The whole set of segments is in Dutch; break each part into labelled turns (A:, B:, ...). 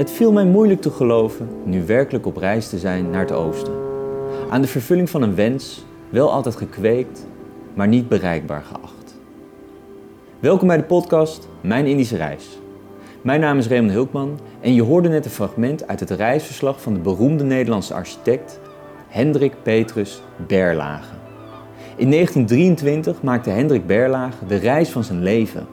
A: Het viel mij moeilijk te geloven nu werkelijk op reis te zijn naar het oosten. Aan de vervulling van een wens, wel altijd gekweekt, maar niet bereikbaar geacht. Welkom bij de podcast Mijn Indische Reis. Mijn naam is Raymond Hulkman en je hoorde net een fragment uit het reisverslag van de beroemde Nederlandse architect Hendrik Petrus Berlage. In 1923 maakte Hendrik Berlage de reis van zijn leven.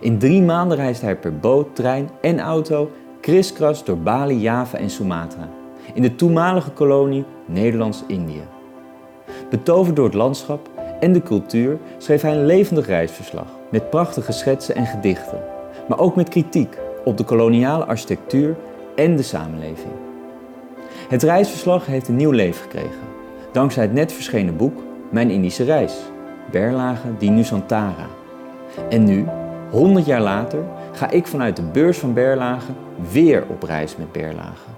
A: In drie maanden reisde hij per boot, trein en auto kriskras door Bali, Java en Sumatra, in de toenmalige kolonie Nederlands-Indië. Betoverd door het landschap en de cultuur schreef hij een levendig reisverslag met prachtige schetsen en gedichten, maar ook met kritiek op de koloniale architectuur en de samenleving. Het reisverslag heeft een nieuw leven gekregen, dankzij het net verschenen boek Mijn Indische Reis, Berlage di Nusantara. En nu, 100 jaar later, ga ik vanuit de beurs van Berlage weer op reis met Berlage.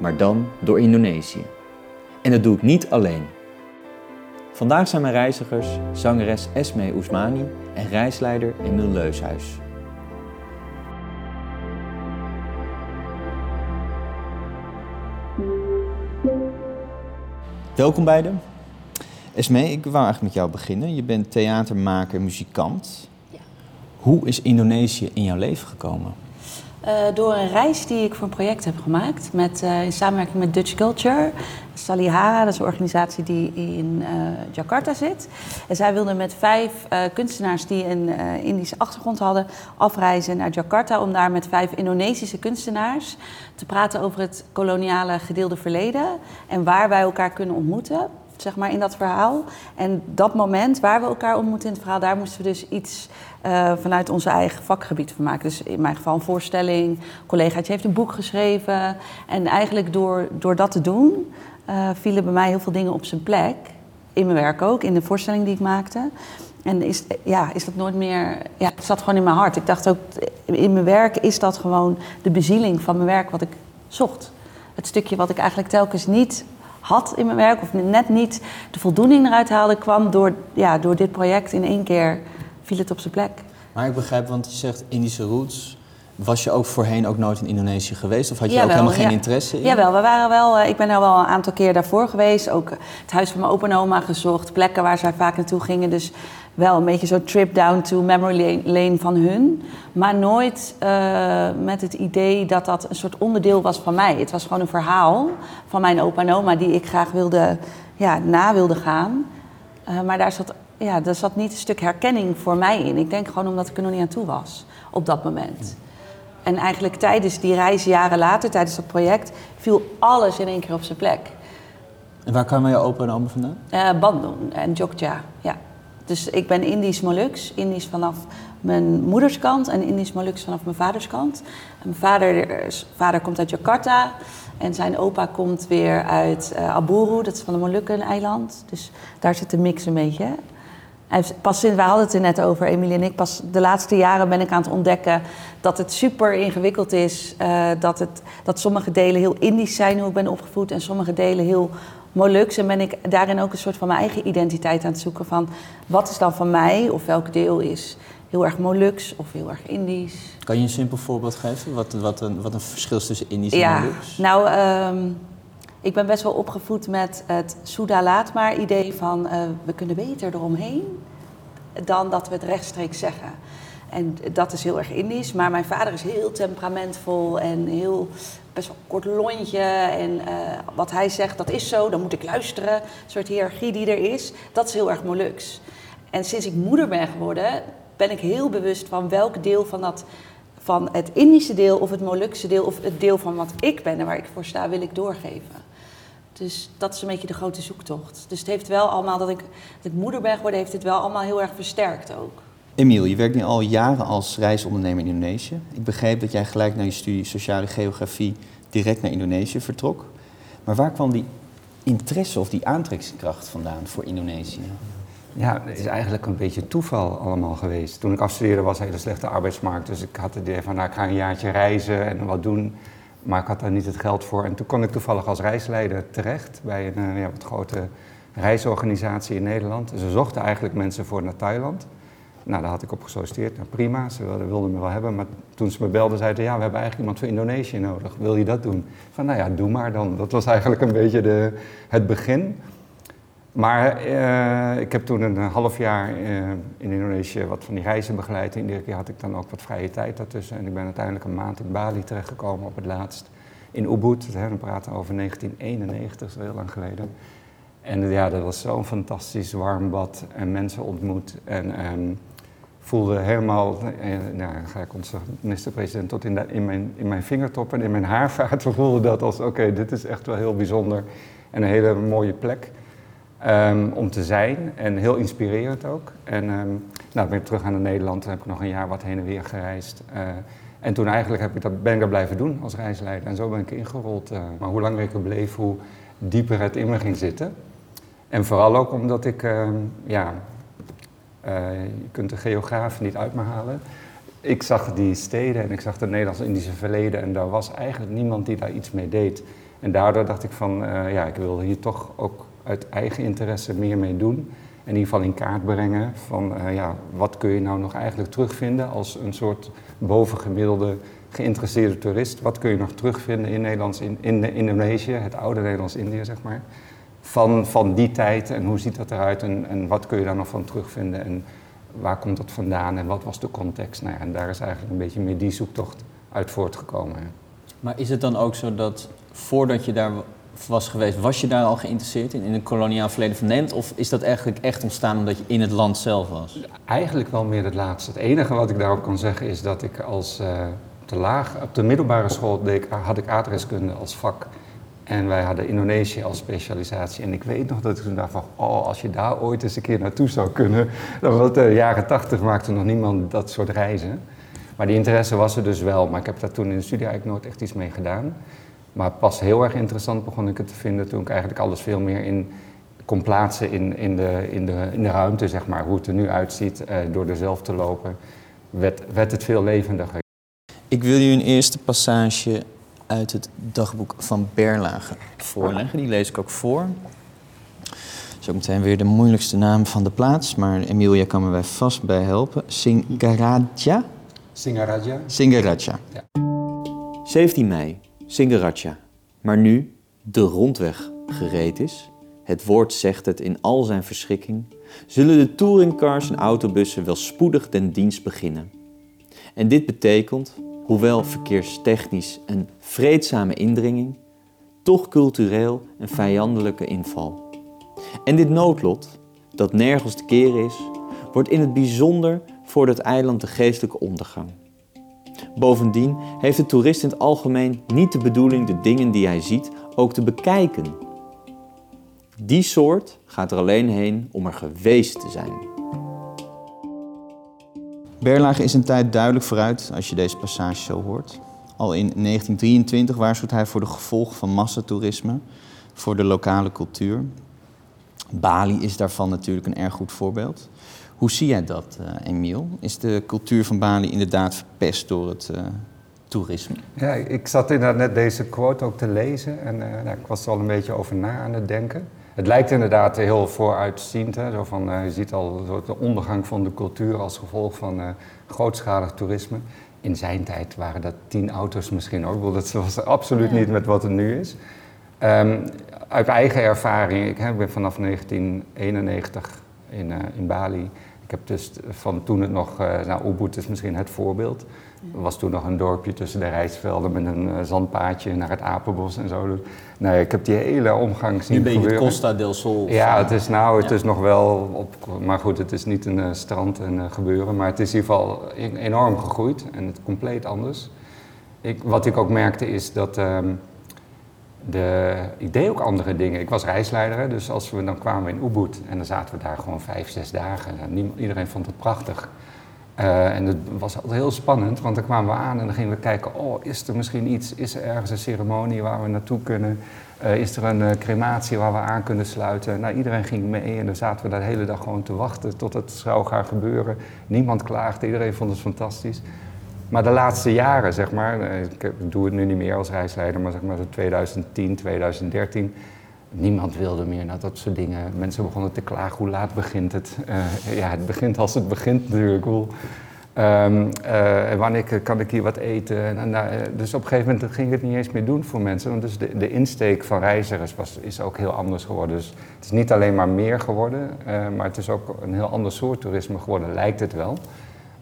A: Maar dan door Indonesië. En dat doe ik niet alleen. Vandaag zijn mijn reizigers zangeres Esme Oesmani en reisleider Emil Leushuis. Welkom beiden. Esme, ik wou eigenlijk met jou beginnen. Je bent theatermaker, muzikant. Hoe is Indonesië in jouw leven gekomen?
B: Uh, door een reis die ik voor een project heb gemaakt met, uh, in samenwerking met Dutch Culture. Salihara, dat is een organisatie die in uh, Jakarta zit. En zij wilden met vijf kunstenaars die een Indische achtergrond hadden afreizen naar Jakarta om daar met vijf Indonesische kunstenaars te praten over het koloniale gedeelde verleden en waar wij elkaar kunnen ontmoeten zeg maar, in dat verhaal. En dat moment waar we elkaar ontmoeten in het verhaal, daar moesten we dus iets uh, vanuit onze eigen vakgebied van maken. Dus in mijn geval een voorstelling, een collegaatje heeft een boek geschreven. En eigenlijk door, door dat te doen, uh, vielen bij mij heel veel dingen op zijn plek. In mijn werk ook, in de voorstelling die ik maakte. En is, ja, is dat nooit meer. Ja, het zat gewoon in mijn hart. Ik dacht ook, in mijn werk is dat gewoon de bezieling van mijn werk wat ik zocht. Het stukje wat ik eigenlijk telkens niet had in mijn werk, of net niet de voldoening eruit haalde, kwam door, ja, door dit project in één keer viel het op zijn plek.
A: Maar ik begrijp, want je zegt Indische roots. Was je ook voorheen ook nooit in Indonesië geweest? Of had je ook helemaal geen interesse in?
B: Jawel, we waren wel, ik ben er wel een aantal keer daarvoor geweest. Ook het huis van mijn opa en oma gezocht. Plekken waar zij vaak naartoe gingen. Dus wel een beetje zo'n trip down to memory lane van hun. Maar nooit uh, met het idee dat dat een soort onderdeel was van mij. Het was gewoon een verhaal van mijn opa en oma die ik graag wilde, ja, na wilde gaan. Uh, maar daar zat, ja, daar zat niet een stuk herkenning voor mij in. Ik denk gewoon omdat ik er nog niet aan toe was op dat moment. En eigenlijk tijdens die reis, jaren later, tijdens dat project, viel alles in één keer op zijn plek.
A: En waar kwamen je opa en oma vandaan?
B: Uh, Bandung en Jogja, ja. Dus ik ben Indisch Molux, Indisch vanaf mijn moeders kant en Indisch Molux vanaf mijn vaders kant. En mijn vader, vader komt uit Jakarta en zijn opa komt weer uit uh, Aburu, dat is van de Molukken-eiland. Dus daar zit de mix een beetje. pas sinds, we hadden het er net over, Emilie en ik, pas de laatste jaren ben ik aan het ontdekken dat het super ingewikkeld is. Uh, dat, het, dat sommige delen heel Indisch zijn, hoe ik ben opgevoed, en sommige delen heel Molux. En ben ik daarin ook een soort van mijn eigen identiteit aan het zoeken van wat is dan van mij of welk deel is heel erg Molux of heel erg Indisch.
A: Kan je een simpel voorbeeld geven? Wat, wat, een, wat een verschil is tussen Indisch en
B: ja,
A: Molux?
B: Nou, um, ik ben best wel opgevoed met het Soeda laat maar idee van uh, we kunnen beter eromheen dan dat we het rechtstreeks zeggen. En dat is heel erg Indisch. Maar mijn vader is heel temperamentvol en heel best wel kort lontje. En uh, wat hij zegt, dat is zo, dan moet ik luisteren. Een soort hiërarchie die er is. Dat is heel erg Molux. En sinds ik moeder ben geworden, ben ik heel bewust van welk deel van dat van het Indische deel of het Molukse deel of het deel van wat ik ben en waar ik voor sta, wil ik doorgeven. Dus dat is een beetje de grote zoektocht. Dus het heeft wel allemaal, dat ik, dat ik moeder ben geworden, heeft het wel allemaal heel erg versterkt ook.
A: Emiel, je werkt nu al jaren als reisondernemer in Indonesië. Ik begreep dat jij gelijk na je studie sociale geografie direct naar Indonesië vertrok. Maar waar kwam die interesse of die aantrekkingskracht vandaan voor Indonesië?
C: Ja, het is eigenlijk een beetje toeval allemaal geweest. Toen ik afstudeerde was een hele slechte arbeidsmarkt. Dus ik had het idee van, nou, ik ga een jaartje reizen en wat doen. Maar ik had daar niet het geld voor. En toen kon ik toevallig als reisleider terecht bij een ja, wat grote reisorganisatie in Nederland. Ze zochten eigenlijk mensen voor naar Thailand. Nou, daar had ik op gesolliciteerd. Nou, prima, ze wilden, me wel hebben. Maar toen ze me belden, zeiden ja, we hebben eigenlijk iemand voor Indonesië nodig. Wil je dat doen? Van, nou ja, doe maar dan. Dat was eigenlijk een beetje de, het begin. Maar eh, ik heb toen een half jaar uh, in Indonesië wat van die reizen begeleid. En iedere keer had ik dan ook wat vrije tijd daartussen. En ik ben uiteindelijk een maand in Bali terechtgekomen op het laatst. In Ubud, we praten over 1991, dat is heel lang geleden. En ja, dat was zo'n fantastisch warm bad en mensen ontmoet. En um, voelde helemaal, eh, nou, ga ik onze minister-president tot in, in, mijn, in mijn vingertop en in mijn haarvaart. We voelden dat als, oké, dit is echt wel heel bijzonder en een hele mooie plek. Um, om te zijn en heel inspirerend ook. En um, nou, ben ik terug naar Nederland, toen heb ik nog een jaar wat heen en weer gereisd. Uh, en toen eigenlijk heb ik dat, ben ik dat blijven doen als reisleider. En zo ben ik ingerold. Uh, maar hoe langer ik er bleef, hoe dieper het in me ging zitten. En vooral ook omdat ik, uh, ja, je kunt de geograaf niet uit me halen. Ik zag die steden en ik zag het Nederlands-Indische verleden en daar was eigenlijk niemand die daar iets mee deed. En daardoor dacht ik van, ja, ik wil hier toch ook uit eigen interesse meer mee doen. In ieder geval in kaart brengen van uh, ja, wat kun je nou nog eigenlijk terugvinden als een soort bovengemiddelde geïnteresseerde toerist. Wat kun je nog terugvinden in, Nederlands, in, in Indonesië, het oude Nederlands-Indië zeg maar. Van, van die tijd en hoe ziet dat eruit en, en wat kun je daar nog van terugvinden en waar komt dat vandaan en wat was de context. Nou ja, en daar is eigenlijk een beetje meer die zoektocht uit voortgekomen.
A: Maar is het dan ook zo dat voordat je daar was geweest, was je daar al geïnteresseerd in, in het koloniaal verleden van Nederland? Of is dat eigenlijk echt ontstaan omdat je in het land zelf was?
C: Eigenlijk wel meer het laatste. Het enige wat ik daarop kan zeggen is dat ik als uh, te laag, op de middelbare school deed, had ik aardrijkskunde als vak. En wij hadden Indonesië als specialisatie. En ik weet nog dat ik toen dacht van, oh, als je daar ooit eens een keer naartoe zou kunnen. Dan was de jaren tachtig maakte nog niemand dat soort reizen. Maar die interesse was er dus wel. Maar ik heb daar toen in de studie eigenlijk nooit echt iets mee gedaan. Maar pas heel erg interessant begon ik het te vinden toen ik eigenlijk alles veel meer in kon plaatsen in, in, de, in, de, in de ruimte, zeg maar. Hoe het er nu uitziet, uh, door er zelf te lopen, werd, werd het veel levendiger.
A: Ik wil u een eerste passage uit het dagboek van Berlage voorleggen. Die lees ik ook voor. Ook meteen weer de moeilijkste naam van de plaats, maar Emilia kan me bij vast bij helpen. Singaraja?
C: Singaraja.
A: Singaraja. Ja. 17 mei. Singaraja. Maar nu de rondweg gereed is, het woord zegt het in al zijn verschikking, zullen de touringcars en autobussen wel spoedig den dienst beginnen. En dit betekent, hoewel verkeerstechnisch een vreedzame indringing, toch cultureel een vijandelijke inval. En dit noodlot, dat nergens te keren is, wordt in het bijzonder voor dat eiland de geestelijke ondergang. Bovendien heeft de toerist in het algemeen niet de bedoeling de dingen die hij ziet ook te bekijken. Die soort gaat er alleen heen om er geweest te zijn. Berlage is een tijd duidelijk vooruit als je deze passage zo hoort. Al in 1923 waarschuwt hij voor de gevolgen van massatoerisme voor de lokale cultuur. Bali is daarvan natuurlijk een erg goed voorbeeld. Hoe zie jij dat, uh, Emiel? Is de cultuur van Bali inderdaad verpest door het uh, toerisme?
C: Ja, ik zat inderdaad net deze quote ook te lezen en uh, ik was er al een beetje over na aan het denken. Het lijkt inderdaad heel vooruitziend. Hè? Zo van, je ziet al de ondergang van de cultuur als gevolg van grootschalig toerisme. In zijn tijd waren dat tien auto's misschien ook. Dat was absoluut niet met wat het nu is. Um, uit eigen ervaring, ik, hè, ik ben vanaf 1991 in, uh, in Bali. Ik heb dus van toen het nog, nou Ubud is misschien het voorbeeld. Er was toen nog een dorpje tussen de rijstvelden met een uh, zandpaadje naar het apenbos en zo. Nee, ik heb die hele omgang zien
A: gebeuren. Een beetje Costa del Sol.
C: Ja, het is nou, het ja. is nog wel op, maar goed, het is niet een strand en gebeuren, maar het is in ieder geval enorm gegroeid en het compleet anders. Ik, wat ik ook merkte is dat um, de, ik deed ook andere dingen. Ik was reisleider, dus als we dan kwamen in Ubud en dan zaten we daar gewoon vijf, zes dagen. Niemand, iedereen vond het prachtig. Uh, en het was altijd heel spannend, want dan kwamen we aan en dan gingen we kijken, oh, is er misschien iets, is er ergens een ceremonie waar we naartoe kunnen? Uh, is er een uh, crematie waar we aan kunnen sluiten? Nou, iedereen ging mee en dan zaten we de hele dag gewoon te wachten tot het zou gaan gebeuren. Niemand klaagde, iedereen vond het fantastisch. Maar de laatste jaren, zeg maar, ik doe het nu niet meer als reisleider, maar zeg maar 2010, 2013, niemand wilde meer naar dat soort dingen. Mensen begonnen te klagen, hoe laat begint het? Uh, ja, het begint als het begint natuurlijk. Hoe, um, uh, wanneer kan ik hier wat eten? En, uh, dus op een gegeven moment ging ik het niet eens meer doen voor mensen. Want dus de, de insteek van reizigers was, is ook heel anders geworden. Dus het is niet alleen maar meer geworden, maar het is ook een heel ander soort toerisme geworden, lijkt het wel.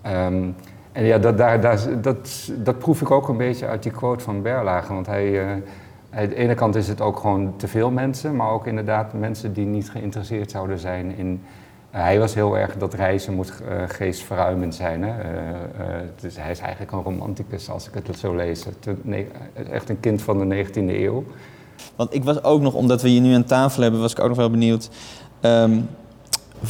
C: Um, en ja, dat, daar, daar, dat, dat proef ik ook een beetje uit die quote van Berlage. Want hij, aan de ene kant is het ook gewoon te veel mensen, maar ook inderdaad mensen die niet geïnteresseerd zouden zijn in. Uh, hij was heel erg dat reizen moet uh, geestverruimend zijn. Hè? dus hij is eigenlijk een romanticus, als ik het zo lees. Nee, echt een kind van de 19e eeuw.
A: Want ik was ook nog, omdat we hier nu aan tafel hebben, was ik ook nog wel benieuwd. Um,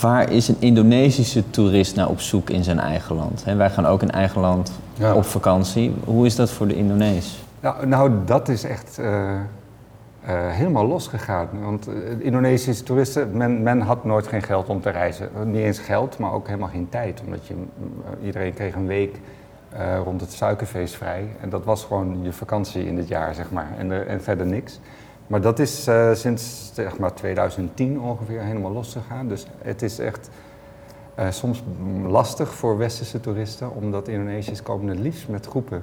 A: waar is een Indonesische toerist naar op zoek in zijn eigen land? wij gaan ook in eigen land ja. op vakantie. Hoe is dat voor de Indonees?
C: Nou, nou dat is echt uh, uh, helemaal losgegaan. Want uh, Indonesische toeristen, men, men, had nooit geen geld om te reizen. Niet eens geld, maar ook helemaal geen tijd. Omdat je, iedereen kreeg een week rond het suikerfeest vrij. En dat was gewoon je vakantie in het jaar, zeg maar. En, en verder niks. Maar dat is sinds zeg maar 2010 ongeveer helemaal losgegaan. Dus het is echt soms lastig voor westerse toeristen, omdat Indonesiërs komen het liefst met groepen.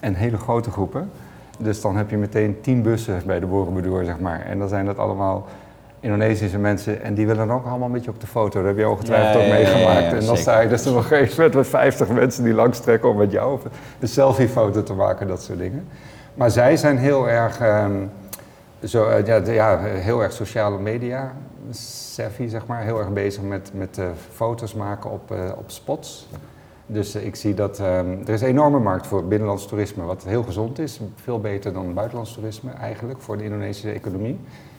C: En hele grote groepen. Dus dan heb je meteen tien bussen bij de Borobudur, zeg maar. En dan zijn dat allemaal Indonesische mensen en die willen dan ook allemaal een beetje op de foto. Dat heb je ongetwijfeld ja, ook meegemaakt. Ja, en dan sta je dus er nog eens met 50 mensen die langstrekken om met jou een selfiefoto te maken, dat soort dingen. Maar zij zijn heel erg... Um, zo, uh, ja, ja, heel erg sociale media savvy, zeg maar. Heel erg bezig met, met uh, foto's maken op, uh, op spots. Dus ik zie dat um, er is een enorme markt voor binnenlands toerisme, wat heel gezond is. Veel beter dan buitenlands toerisme eigenlijk voor de Indonesische economie.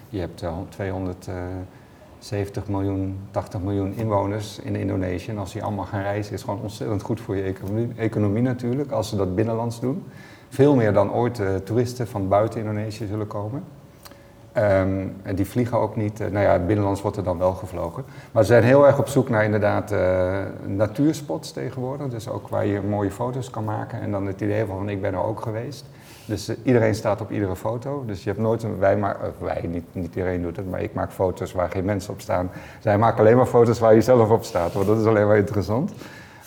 C: Je hebt 270 miljoen, 80 miljoen inwoners in Indonesië. En als die allemaal gaan reizen, is het gewoon ontzettend goed voor je economie, economie natuurlijk, als ze dat binnenlands doen. Veel meer dan ooit toeristen van buiten Indonesië zullen komen. Um, en die vliegen ook niet. Uh, nou ja, binnenlands wordt er dan wel gevlogen. Maar ze zijn heel erg op zoek naar inderdaad uh, natuurspots tegenwoordig. Dus ook waar je mooie foto's kan maken. En dan het idee van, ik ben er ook geweest. Dus uh, iedereen staat op iedere foto. Dus je hebt nooit een, wij, maar, wij niet, niet iedereen doet het, maar ik maak foto's waar geen mensen op staan. Zij maken alleen maar foto's waar je zelf op staat, want dat is alleen maar interessant.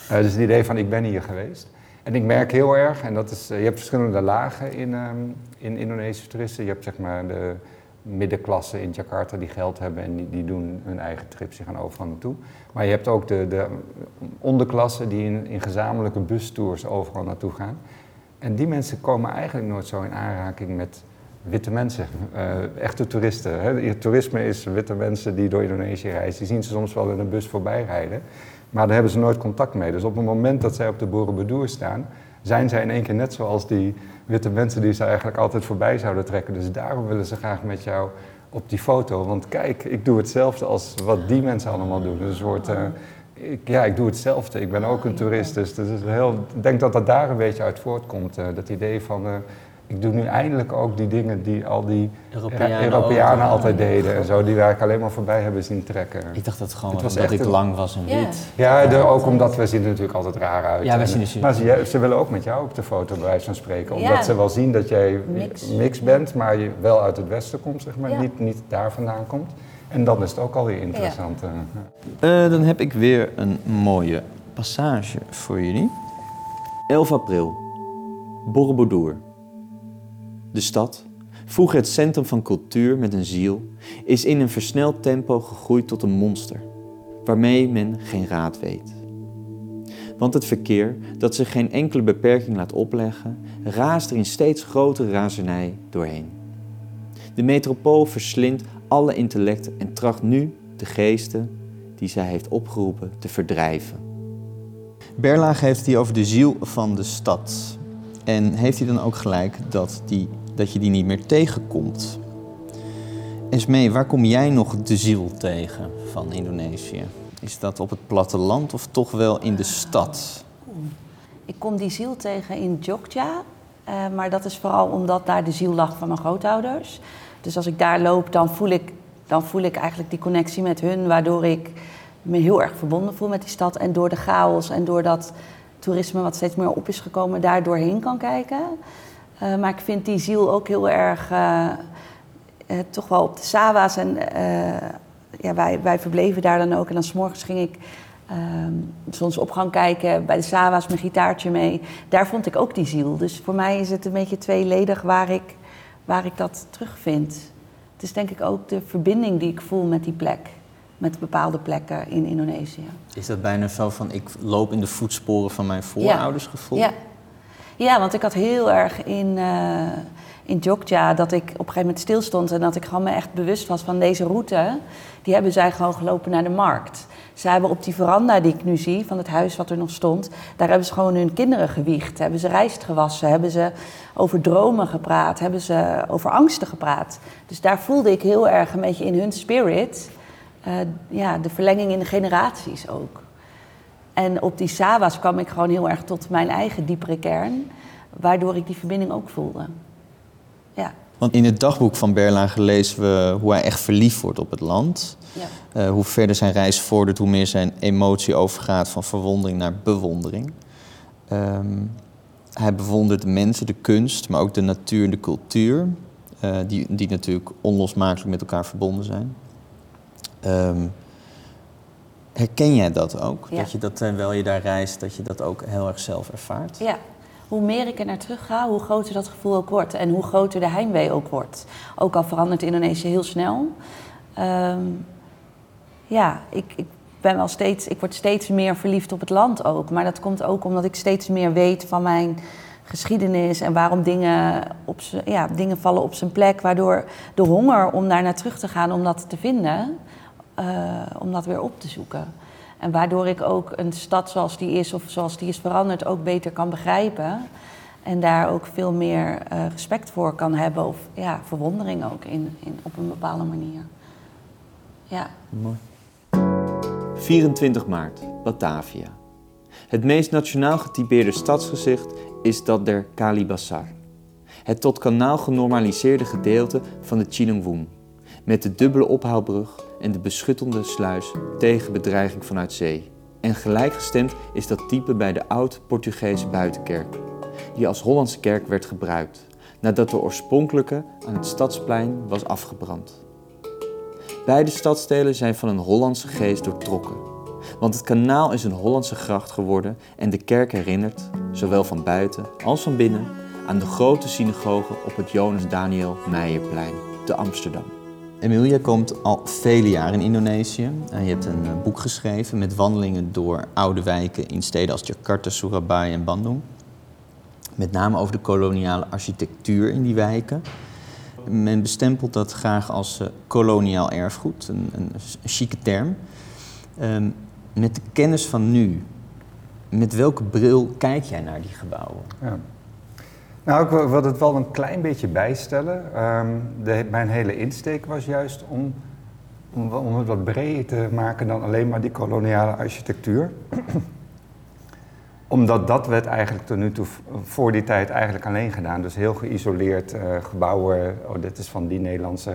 C: dus het idee van, ik ben hier geweest. En ik merk heel erg, en dat is, je hebt verschillende lagen in, um, in Indonesische toeristen. Je hebt zeg maar de middenklasse in Jakarta die geld hebben en die, die, doen hun eigen trips, die gaan overal naartoe. Maar je hebt ook de, de onderklasse die in, in gezamenlijke bustours overal naartoe gaan. En die mensen komen eigenlijk nooit zo in aanraking met witte mensen, uh, echte toeristen. Hè. Toerisme is witte mensen die door Indonesië reizen. Die zien ze soms wel in een bus voorbij rijden, maar daar hebben ze nooit contact mee. Dus op het moment dat zij op de Borobudur staan, zijn zij in één keer net zoals die witte mensen die ze eigenlijk altijd voorbij zouden trekken. Dus daarom willen ze graag met jou op die foto. Want kijk, ik doe hetzelfde als wat die mensen allemaal doen. Dus soort, uh, ik, ja, ik doe hetzelfde. Ik ben ook een toerist. Dus, dus heel, ik denk dat dat daar een beetje uit voortkomt. Uh, dat idee van, uh, ik doe nu eindelijk ook die dingen die al die Europeanen, Europeanen altijd deden en zo, die ik alleen maar voorbij hebben zien trekken.
A: Ik dacht dat het gewoon het was omdat ik lang was en wit.
C: Ja, ja ook omdat we zien er natuurlijk altijd raar uit.
A: Ja, we zien er
C: Maar ze, ze, willen ook met jou op de foto, bij wijze van spreken. Omdat ja. ze wel zien dat jij mix. mix. bent, maar je wel uit het westen komt, zeg maar, niet, niet daar vandaan komt. En dan is het ook alweer interessant.
A: Uh, dan heb ik weer een mooie passage voor jullie. 11 april, Borobudur. De stad, vroeger het centrum van cultuur met een ziel, is in een versneld tempo gegroeid tot een monster, waarmee men geen raad weet. Want het verkeer, dat zich geen enkele beperking laat opleggen, raast er in steeds grotere razernij doorheen. De metropool verslindt alle intellect en tracht nu de geesten die zij heeft opgeroepen te verdrijven. Berlage heeft hier over de ziel van de stad. En heeft hij dan ook gelijk dat die dat je die niet meer tegenkomt. Esmee, waar kom jij nog de ziel tegen van Indonesië? Is dat op het platteland of toch wel in de stad?
B: Ik kom die ziel tegen in Jogja, uh, maar dat is vooral omdat daar de ziel lag van mijn grootouders. Dus als ik daar loop, dan voel ik, dan voel ik eigenlijk die connectie met hun, waardoor ik me heel erg verbonden voel met die stad. En door de chaos en door dat toerisme wat steeds meer op is gekomen, daar doorheen kan kijken. Uh, maar ik vind die ziel ook heel erg. Uh, eh, toch wel op de Sawa's. En eh, ja, wij, wij verbleven daar dan ook. En dan s'morgens ging ik ehm, zonsopgang kijken bij de Sawa's, mijn gitaartje mee. Daar vond ik ook die ziel. Dus voor mij is het een beetje tweeledig waar ik, waar ik dat terugvind. Het is denk ik ook de verbinding die ik voel met die plek. Met bepaalde plekken in Indonesië.
A: Is dat bijna zo van ik loop in de voetsporen van mijn voorouders gevoel?
B: Ja. Ja, want ik had heel erg in, uh, in Jogja dat ik op een gegeven moment stilstond en dat ik gewoon me echt bewust was van deze route. Die hebben zij gewoon gelopen naar de markt. Ze hebben op die veranda die ik nu zie, van het huis wat er nog stond, daar hebben ze gewoon hun kinderen gewiegd. Hebben ze rijst gewassen, hebben ze over dromen gepraat, hebben ze over angsten gepraat. Dus daar voelde ik heel erg een beetje in hun spirit uh, ja, de verlenging in de generaties ook. En op die Sawa's kwam ik gewoon heel erg tot mijn eigen diepere kern, waardoor ik die verbinding ook voelde. Ja.
A: Want in het dagboek van Berlage lezen we hoe hij echt verliefd wordt op het land. Ja. Uh, hoe verder zijn reis vordert, hoe meer zijn emotie overgaat van verwondering naar bewondering. Um, hij bewondert de mensen, de kunst, maar ook de natuur en de cultuur, uh, die, die natuurlijk onlosmakelijk met elkaar verbonden zijn. Um, herken jij dat ook? Dat je dat terwijl je daar reist, dat je dat ook heel erg zelf ervaart?
B: Ja. Hoe meer ik er naar terug ga, hoe groter dat gevoel ook wordt. En hoe groter de heimwee ook wordt. Ook al verandert Indonesië heel snel. Um, ja, ik, ik ben wel steeds, ik word steeds meer verliefd op het land ook. Maar dat komt ook omdat ik steeds meer weet van mijn geschiedenis en waarom dingen, op ja, dingen vallen op zijn plek. Waardoor de honger om daar naar terug te gaan, om dat te vinden, uh, om dat weer op te zoeken. En waardoor ik ook een stad zoals die is of zoals die is veranderd ook beter kan begrijpen. En daar ook veel meer uh, respect voor kan hebben of ja, verwondering ook in, in, op een bepaalde manier. Ja.
A: Mooi. 24 maart, Batavia. Het meest nationaal getypeerde stadsgezicht is dat der Kalibasar. Het tot kanaal genormaliseerde gedeelte van de Chinongwoon. Met de dubbele ophaalbrug en de beschuttende sluis tegen bedreiging vanuit zee. En gelijkgestemd is dat type bij de oud-Portugese buitenkerk, die als Hollandse kerk werd gebruikt, nadat de oorspronkelijke aan het stadsplein was afgebrand. Beide stadstelen zijn van een Hollandse geest doortrokken, want het kanaal is een Hollandse gracht geworden en de kerk herinnert, zowel van buiten als van binnen, aan de grote synagoge op het Jonas Daniel Meijerplein te Amsterdam. Emilia komt al vele jaren in Indonesië. Je hebt een eh, boek geschreven met wandelingen door oude wijken in steden als Jakarta, Surabaya en Bandung. Met name over de koloniale architectuur in die wijken. Men bestempelt dat graag als uh, koloniaal erfgoed, een, een, een chique term. Um, met de kennis van nu, met welke bril kijk jij naar die gebouwen? Ja.
C: Nou, ik wil het wel een klein beetje bijstellen. Um, de, mijn hele insteek was juist om, om, om, het wat breder te maken dan alleen maar die koloniale architectuur. Omdat dat werd eigenlijk tot nu toe voor die tijd eigenlijk alleen gedaan. Dus heel geïsoleerd uh, gebouwen. Oh, dit is van die Nederlandse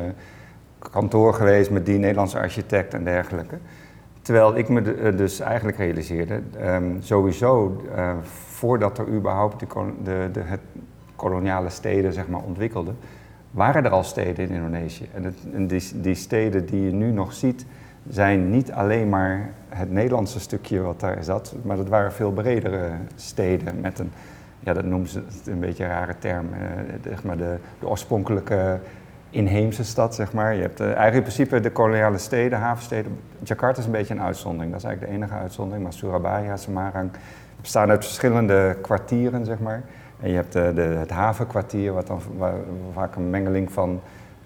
C: kantoor geweest met die Nederlandse architect en dergelijke. Terwijl ik me eh, dus eigenlijk realiseerde, um, sowieso uh, voordat er überhaupt de, de, het koloniale steden zeg maar, ontwikkelden, waren er al steden in Indonesië. En, het, en die, die, steden die je nu nog ziet, zijn niet alleen maar het Nederlandse stukje wat daar zat, maar dat waren veel bredere steden met een, ja, dat noemen ze een beetje een rare term, uh, maar de, de oorspronkelijke inheemse stad, zeg maar. Je hebt uh, eigenlijk in principe de koloniale steden, havensteden. Jakarta is een beetje een uitzondering, dat is eigenlijk de enige uitzondering. Maar Surabaya, Semarang bestaan uit verschillende kwartieren, zeg maar. En je hebt de, de, het havenkwartier, wat dan vaak een mengeling van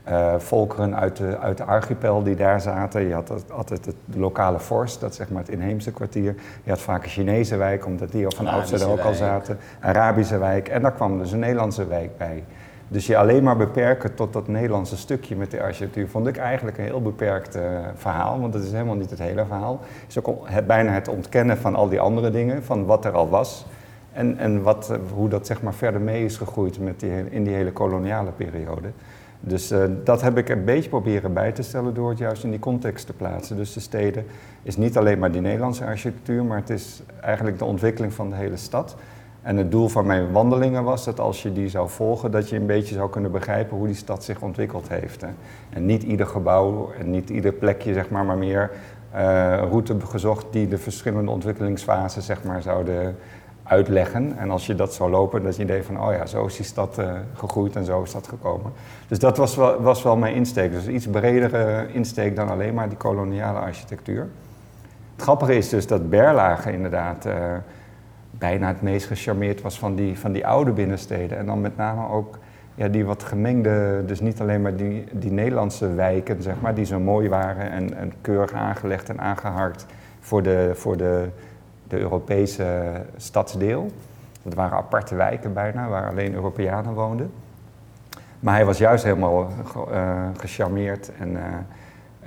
C: uh, volkeren uit de, uit de archipel die daar zaten. Je had altijd het, de lokale vorst, dat is zeg maar het inheemse kwartier. Je had vaak een Chinese wijk, omdat die al van oudsher er ook al zaten. Arabische wijk. En daar kwam dus een Nederlandse wijk bij. Dus je alleen maar beperken tot dat Nederlandse stukje met de architectuur vond ik eigenlijk een heel beperkt uh, verhaal, want dat is helemaal niet het hele verhaal. Het is ook het, bijna het ontkennen van al die andere dingen, van wat er al was. En, en wat, eh, hoe dat zeg maar verder mee is gegroeid met die, in die hele koloniale periode. Dus uh, dat heb ik een beetje proberen bij te stellen door het juist in die context te plaatsen. Dus de steden is niet alleen maar die Nederlandse architectuur, maar het is eigenlijk de ontwikkeling van de hele stad. En het doel van mijn wandelingen was dat als je die zou volgen, dat je een beetje zou kunnen begrijpen hoe die stad zich ontwikkeld heeft. Hè. En niet ieder gebouw en niet ieder plekje, zeg maar, maar meer uh, route gezocht die de verschillende ontwikkelingsfasen zeg maar, zouden uitleggen. En als je dat zou lopen, dat je idee van, oh ja, zo is die stad uh, gegroeid en zo is dat gekomen. Dus dat was wel, was wel mijn insteek. Dus iets bredere insteek dan alleen maar die koloniale architectuur. Het grappige is dus dat Berlage inderdaad uh, bijna het meest gecharmeerd was van die, van die oude binnensteden. En dan met name ook ja, die wat gemengde, dus niet alleen maar die, die Nederlandse wijken, zeg maar, die zo mooi waren en, keurig aangelegd en aangeharkt voor de, voor de, de Europese stadsdeel. Dat waren aparte wijken bijna, waar alleen Europeanen woonden. Maar hij was juist helemaal uh, gecharmeerd en, uh,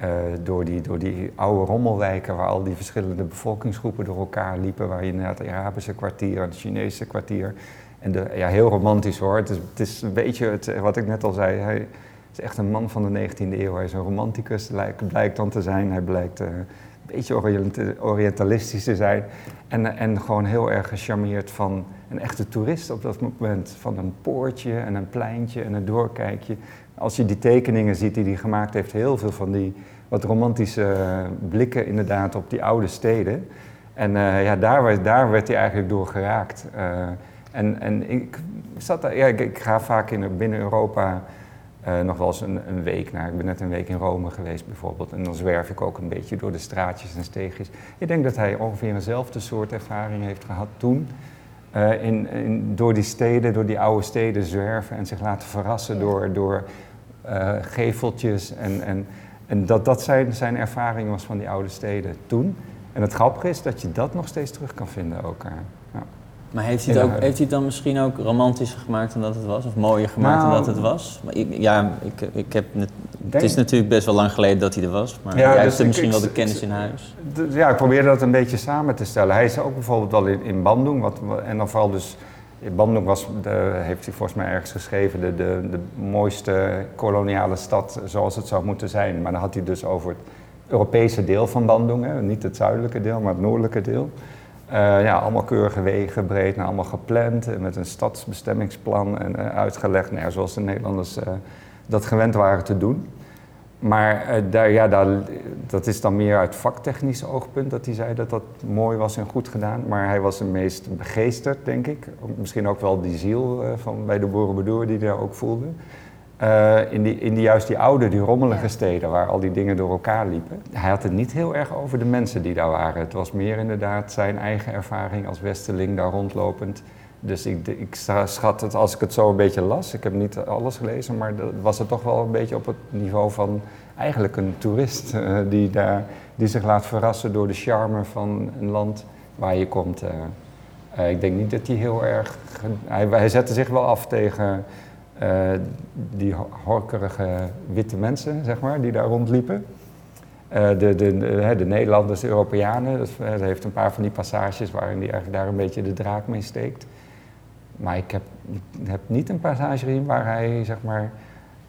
C: uh, door, die, door die oude rommelwijken waar al die verschillende bevolkingsgroepen door elkaar liepen. Waar je inderdaad het Arabische kwartier en het Chinese kwartier en de, ja, heel romantisch hoor. Het is, het is een beetje wat ik net al zei. Hij is echt een man van de 19e eeuw. Hij is een romanticus, lijkt, blijkt dan te zijn. Hij blijkt beetje orientalistisch te zijn. En, en gewoon heel erg gecharmeerd van een echte toerist op dat moment. Van een poortje en een pleintje en een doorkijkje. Als je die tekeningen ziet die hij gemaakt heeft, heel veel van die wat romantische blikken inderdaad op die oude steden. En uh, ja, daar, daar werd hij eigenlijk door geraakt. Uh, en, en ik, zat daar, ja, ik, ga vaak in, binnen Europa uh, nog wel eens een, een, week naar. Ik ben net een week in Rome geweest bijvoorbeeld. En dan zwerf ik ook een beetje door de straatjes en steegjes. Ik denk dat hij ongeveer eenzelfde soort ervaring heeft gehad toen. Uh, in, in, door die steden, door die oude steden zwerven en zich laten verrassen door, door uh, geveltjes. En, en, en dat dat zijn, zijn ervaring was van die oude steden toen. En het grappige is dat je dat nog steeds terug kan vinden ook.
A: Maar heeft hij, het ook, heeft hij het dan misschien ook romantischer gemaakt dan dat het was? Of mooier gemaakt dan
C: Nou,
A: dat het was? Maar ik, ja, ik, ik heb net, het is natuurlijk best wel lang geleden dat hij er was. Maar
C: Ja,
A: jij
C: dus
A: hebt er
C: ik-
A: misschien wel de kennis in huis.
C: Ja, ik probeerde dat een beetje samen te stellen. Hij is ook bijvoorbeeld al in, in Bandung, wat, en dan vooral dus... in Bandung was, de, heeft hij volgens mij ergens geschreven, de, de, de mooiste koloniale stad zoals het zou moeten zijn. Maar dan had hij dus over het Europese deel van Bandung, hè. niet het zuidelijke deel, maar het noordelijke deel. Eh, ja, allemaal keurige wegen, breed, nou, allemaal gepland en met een stadsbestemmingsplan en eh, uitgelegd, nou, zoals de Nederlanders eh, dat gewend waren te doen. Maar daar, ja, daar, dat is dan meer uit vaktechnisch oogpunt dat hij zei dat dat mooi was en goed gedaan. Maar hij was het meest begeesterd, denk ik. Misschien ook wel die ziel van bij de Borobudur die hij daar ook voelde. Eh, in, die, in die, juist die oude, die rommelige
B: Ja.
C: steden waar al die dingen door elkaar liepen. Hij had het niet heel erg over de mensen die daar waren. Het was meer inderdaad zijn eigen ervaring als Westerling daar rondlopend. Dus ik, ik schat het, als ik het zo een beetje las, ik heb niet alles gelezen, maar dat was het toch wel een beetje op het niveau van eigenlijk een toerist eh, die, daar, die zich laat verrassen door de charme van een land waar je komt. eh. Ik denk niet dat hij heel erg. hij zette zich wel af tegen eh, die ho- horkerige witte mensen, zeg maar, die daar rondliepen. Eh, de, de, de, Nederlanders, de Europeanen. Eh, hij heeft een paar van die passages waarin hij daar een beetje de draak mee steekt. Maar ik heb, heb niet een passage gezien waar hij zeg maar,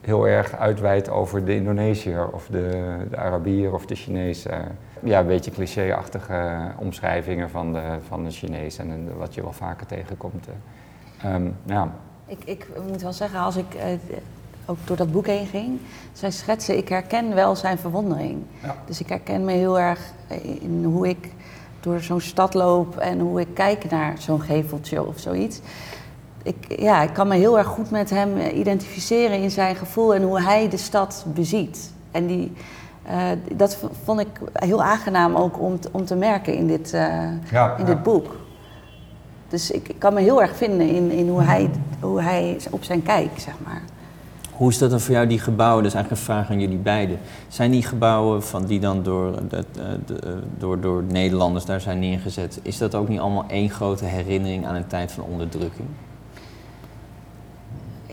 C: heel erg uitweidt over de Indonesiër of de, de Arabier of de Chinees. eh. ja, een beetje cliché-achtige omschrijvingen van de, van de Chinees en wat je wel vaker tegenkomt. Ehm, ja.
B: Ik, ik moet wel zeggen, als ik eh, ook door dat boek heen ging, zijn schetsen, ik herken wel zijn verwondering.
C: Ja.
B: Dus ik herken me heel erg in hoe ik door zo'n stad loop en hoe ik kijk naar zo'n geveltje of zoiets. Ik, ja, ik kan me heel erg goed met hem identificeren in zijn gevoel en hoe hij de stad beziet. En die, eh, dat vond ik heel aangenaam ook om, te- om te merken in dit, eh,
C: Ja,
B: in
C: ja.
B: dit boek. Dus ik, kan me heel erg vinden in, in hoe, hij, hoe hij op zijn kijk, zeg maar.
A: Hoe is dat dan voor jou, die gebouwen? Dat is eigenlijk een vraag aan jullie beiden. Zijn die gebouwen van die dan door, de- de- door, door Nederlanders daar zijn neergezet, is dat ook niet allemaal één grote herinnering aan een tijd van onderdrukking?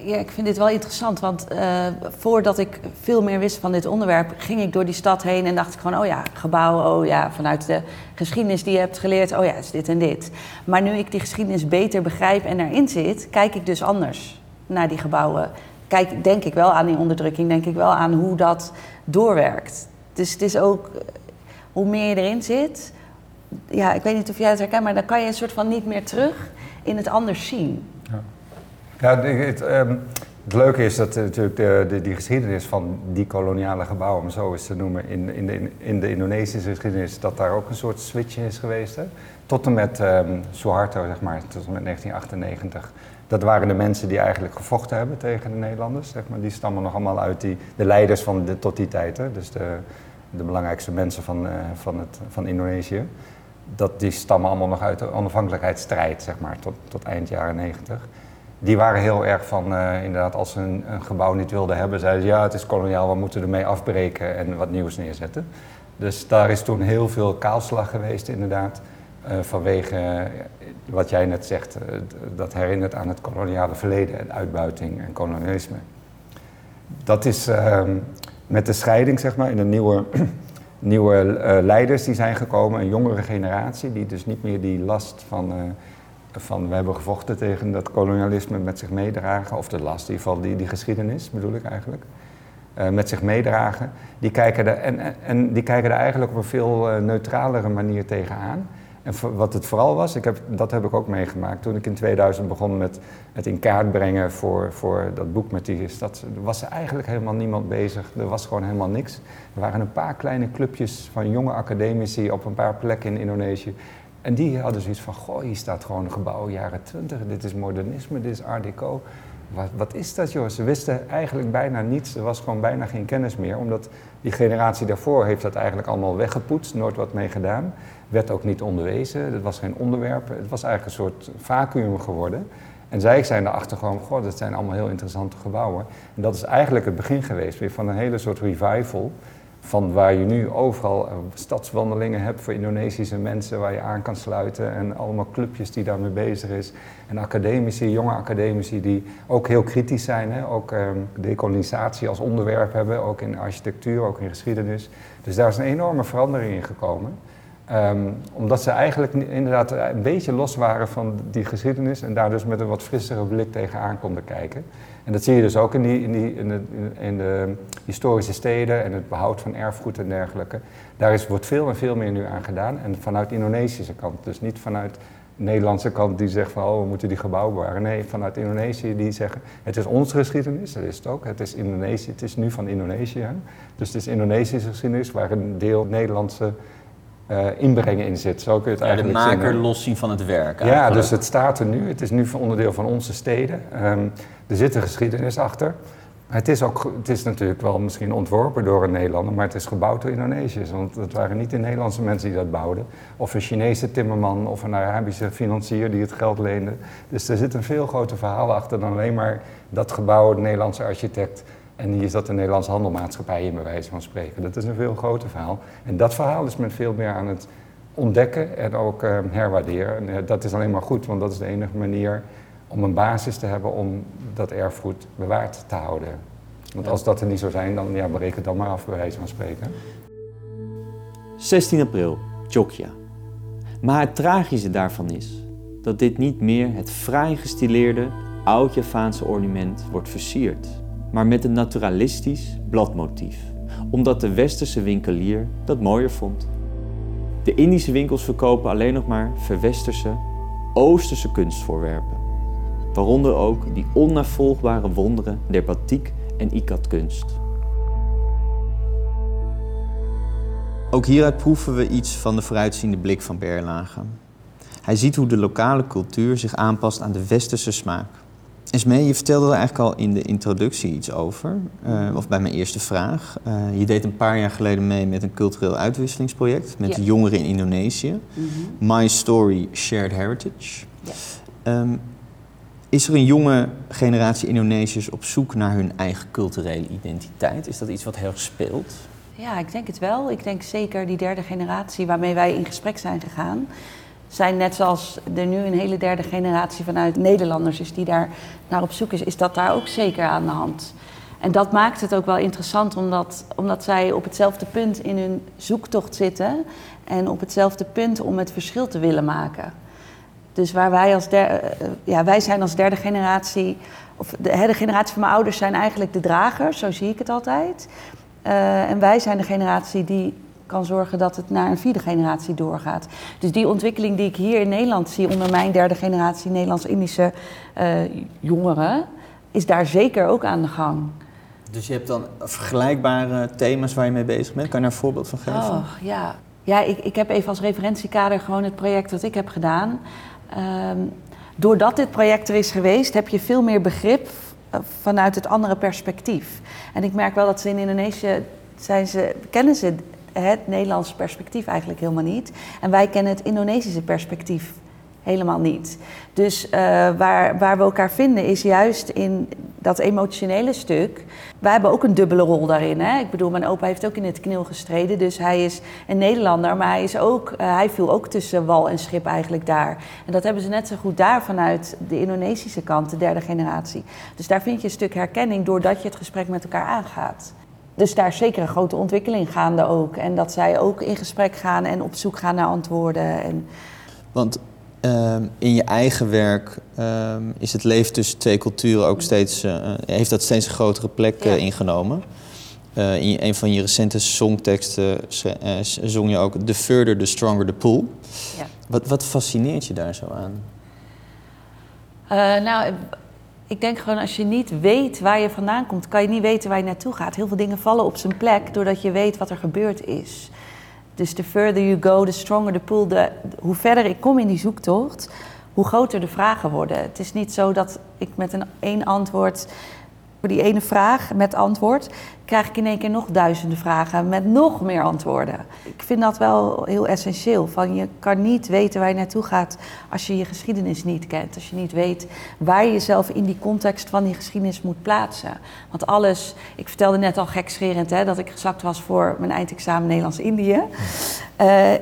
B: Ja, ik vind dit wel interessant, want eh, voordat ik veel meer wist van dit onderwerp, ging ik door die stad heen en dacht ik gewoon, oh ja, gebouwen, oh ja, vanuit de geschiedenis die je hebt geleerd, oh ja, is dit en dit. Maar nu ik die geschiedenis beter begrijp en erin zit, kijk ik dus anders naar die gebouwen. Kijk, denk ik wel aan die onderdrukking, denk ik wel aan hoe dat doorwerkt. Dus het is ook, eh, hoe meer je erin zit, ja, ik weet niet of jij het herkent, maar dan kan je een soort van niet meer terug in het anders zien.
C: Ja, ja het, leuke is dat natuurlijk de, die geschiedenis van die koloniale gebouwen, om zo eens te noemen, in, in, de, in de Indonesische geschiedenis, dat daar ook een soort switch is geweest. Tot en met um, Suharto, zeg maar, tot en met 1998. Dat waren de mensen die eigenlijk gevochten hebben tegen de Nederlanders. Zeg maar. Die stammen nog allemaal uit die, de leiders van tot die tijd. Hè? Dus de, de belangrijkste mensen van, uh, van, het, van Indonesië. Dat, die stammen allemaal nog uit de onafhankelijkheidsstrijd, zeg maar, tot, tot eind jaren 90 die waren heel erg van, uh, inderdaad, als ze een, een, gebouw niet wilden hebben, zeiden ze ja, het is koloniaal, we moeten ermee afbreken en wat nieuws neerzetten. Dus daar is toen heel veel kaalslag geweest, inderdaad, uh, vanwege uh, wat jij net zegt, dat herinnert aan het koloniale verleden en uitbuiting en kolonialisme. Dat is ehm, met de scheiding, zeg maar, in de nieuwe, nieuwe leiders die zijn gekomen, een jongere generatie, die dus niet meer die last van van we hebben gevochten tegen dat kolonialisme met zich meedragen, of de last in ieder geval, die, die geschiedenis bedoel ik eigenlijk, uh, met zich meedragen, die kijken, er, en, en die kijken er eigenlijk op een veel uh, neutralere manier tegenaan. En wat het vooral was, ik heb, dat heb ik ook meegemaakt toen ik in 2000 begon met het in kaart brengen voor, voor dat boek met die stad. Was er eigenlijk helemaal niemand bezig, er was gewoon helemaal niks. Er waren een paar kleine clubjes van jonge academici op een paar plekken in Indonesië en die hadden zoiets van, goh, hier staat gewoon een gebouw jaren 20, dit is modernisme, dit is art deco. Wat, wat is dat joh? Ze wisten eigenlijk bijna niets, er was gewoon bijna geen kennis meer, omdat die generatie daarvoor heeft dat eigenlijk allemaal weggepoetst, nooit wat mee gedaan. Werd ook niet onderwezen, het was geen onderwerp, het was eigenlijk een soort vacuüm geworden. En zij zijn erachter gewoon, goh, dat zijn allemaal heel interessante gebouwen. En dat is eigenlijk het begin geweest weer van een hele soort revival van waar je nu overal eh, stadswandelingen hebt voor Indonesische mensen waar je aan kan sluiten en allemaal clubjes die daarmee bezig is. En academici, jonge academici die ook heel kritisch zijn, hè? ook um, decolonisatie als onderwerp hebben, ook in architectuur, ook in geschiedenis. Dus daar is een enorme verandering in gekomen. Um, omdat ze eigenlijk inderdaad een beetje los waren van die geschiedenis en daar dus met een wat frissere blik tegenaan konden kijken. En dat zie je dus ook in, die, in, die, in, de, historische steden en het behoud van erfgoed en dergelijke. Daar is, wordt veel en veel meer nu aan gedaan. En vanuit Indonesische kant, dus niet vanuit de Nederlandse kant die zegt van oh, we moeten die gebouwen bewaren. Nee, vanuit Indonesië die zeggen het is onze geschiedenis, dat is het ook. Het is Indonesië, het is nu van Indonesië. Dus het is Indonesische geschiedenis waar een deel Nederlandse uh, inbrengen in zit. Zo kun je het ja, eigenlijk
A: De maker loszien van het werk.
C: Ja, dus het staat er nu. Het is nu onderdeel van onze steden. Um, er zit een geschiedenis achter. Het is, ook, het is natuurlijk wel misschien ontworpen door een Nederlander, maar het is gebouwd door Indonesiërs. Want het waren niet de Nederlandse mensen die dat bouwden. Of een Chinese timmerman of een Arabische financier die het geld leende. Dus er zit een veel groter verhaal achter dan alleen maar dat gebouw, de Nederlandse architect. En hier is dat de Nederlandse handelmaatschappij in, bij wijze van spreken. Dat is een veel groter verhaal. En dat verhaal is men veel meer aan het ontdekken en ook uh, herwaarderen. En, uh, dat is alleen maar goed, want dat is de enige manier om een basis te hebben om dat erfgoed bewaard te houden. Want als dat er niet zou zijn, dan ja, bereken het dan maar af, bij wijze van spreken.
A: 16 april, Chokja. Maar het tragische daarvan is dat dit niet meer het fraai gestileerde oud-Javaanse ornament wordt versierd, maar met een naturalistisch bladmotief, omdat de westerse winkelier dat mooier vond. De Indische winkels verkopen alleen nog maar verwesterse, oosterse kunstvoorwerpen waaronder ook die onnavolgbare wonderen der batik en ikatkunst. Ook hieruit proeven we iets van de vooruitziende blik van Berlage. Hij ziet hoe de lokale cultuur zich aanpast aan de westerse smaak. Esmee, je vertelde er eigenlijk al in de introductie iets over, uh, of bij mijn eerste vraag. Uh, je deed een paar jaar geleden mee met een cultureel uitwisselingsproject met ja. jongeren in Indonesië. Mm -hmm. My Story Shared Heritage. Ja. Um, is er een jonge generatie Indonesiërs op zoek naar hun eigen culturele identiteit? Is dat iets wat heel erg speelt?
B: Ja, ik denk het wel. Ik denk zeker die derde generatie waarmee wij in gesprek zijn gegaan, zijn net zoals er nu een hele derde generatie vanuit Nederlanders is die daar naar op zoek is, is dat daar ook zeker aan de hand. En dat maakt het ook wel interessant, omdat, omdat zij op hetzelfde punt in hun zoektocht zitten en op hetzelfde punt om het verschil te willen maken. Dus waar wij als derde, eh, ja, wij zijn als derde generatie, of de, de, generatie van mijn ouders zijn eigenlijk de dragers, zo zie ik het altijd. Uh, en wij zijn de generatie die kan zorgen dat het naar een vierde generatie doorgaat. Dus die ontwikkeling die ik hier in Nederland zie onder mijn derde generatie Nederlands-Indische uh, jongeren, is daar zeker ook aan de gang.
A: Dus je hebt dan vergelijkbare thema's waar je mee bezig bent. Kan je daar een voorbeeld van geven?
B: Oh, ja, ja ik, ik heb even als referentiekader gewoon het project dat ik heb gedaan. Ehm, doordat dit project er is geweest, heb je veel meer begrip eh, vanuit het andere perspectief. En ik merk wel dat ze in Indonesië zijn ze, kennen ze het Nederlandse perspectief eigenlijk helemaal niet. En wij kennen het Indonesische perspectief helemaal niet. Dus uh, waar, waar we elkaar vinden is juist in dat emotionele stuk. Wij hebben ook een dubbele rol daarin. Hè? Ik bedoel, mijn opa heeft ook in het knil gestreden. Dus hij is een Nederlander, maar hij, is ook, uh, hij viel ook tussen wal en schip eigenlijk daar. En dat hebben ze net zo goed daar vanuit de Indonesische kant, de derde generatie. Dus daar vind je een stuk herkenning doordat je het gesprek met elkaar aangaat. Dus daar is zeker een grote ontwikkeling gaande ook. En dat zij ook in gesprek gaan en op zoek gaan naar antwoorden. En...
A: Want Ehm, in je eigen werk ehm, is het leven tussen twee culturen ook steeds, uh, heeft dat steeds een grotere plek uh, ingenomen. Uh, in een van je recente songteksten zong je ook The further, the stronger the pull. Ja. Wat, wat fascineert je daar zo aan?
B: nou, ik denk gewoon als je niet weet waar je vandaan komt, kan je niet weten waar je naartoe gaat. Heel veel dingen vallen op zijn plek doordat je weet wat er gebeurd is. Dus the further you go, the stronger the pull. De, hoe verder ik kom in die zoektocht, hoe groter de vragen worden. Het is niet zo dat ik met een één antwoord, voor die ene vraag met antwoord, krijg ik in één keer nog duizenden vragen met nog meer antwoorden. Ik vind dat wel heel essentieel. Van je kan niet weten waar je naartoe gaat als je je geschiedenis niet kent. Als je niet weet waar je jezelf in die context van die geschiedenis moet plaatsen. Want alles, ik vertelde net al gekscherend hè, dat ik gezakt was voor mijn eindexamen Nederlands-Indië. Uh,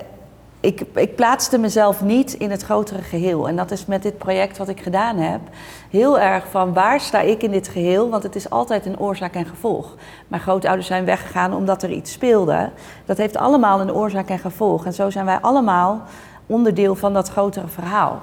B: ik, ik plaatste mezelf niet in het grotere geheel. En dat is met dit project wat ik gedaan heb heel erg van waar sta ik in dit geheel? Want het is altijd een oorzaak en gevolg. Mijn grootouders zijn weggegaan omdat er iets speelde. Dat heeft allemaal een oorzaak en gevolg. En zo zijn wij allemaal onderdeel van dat grotere verhaal.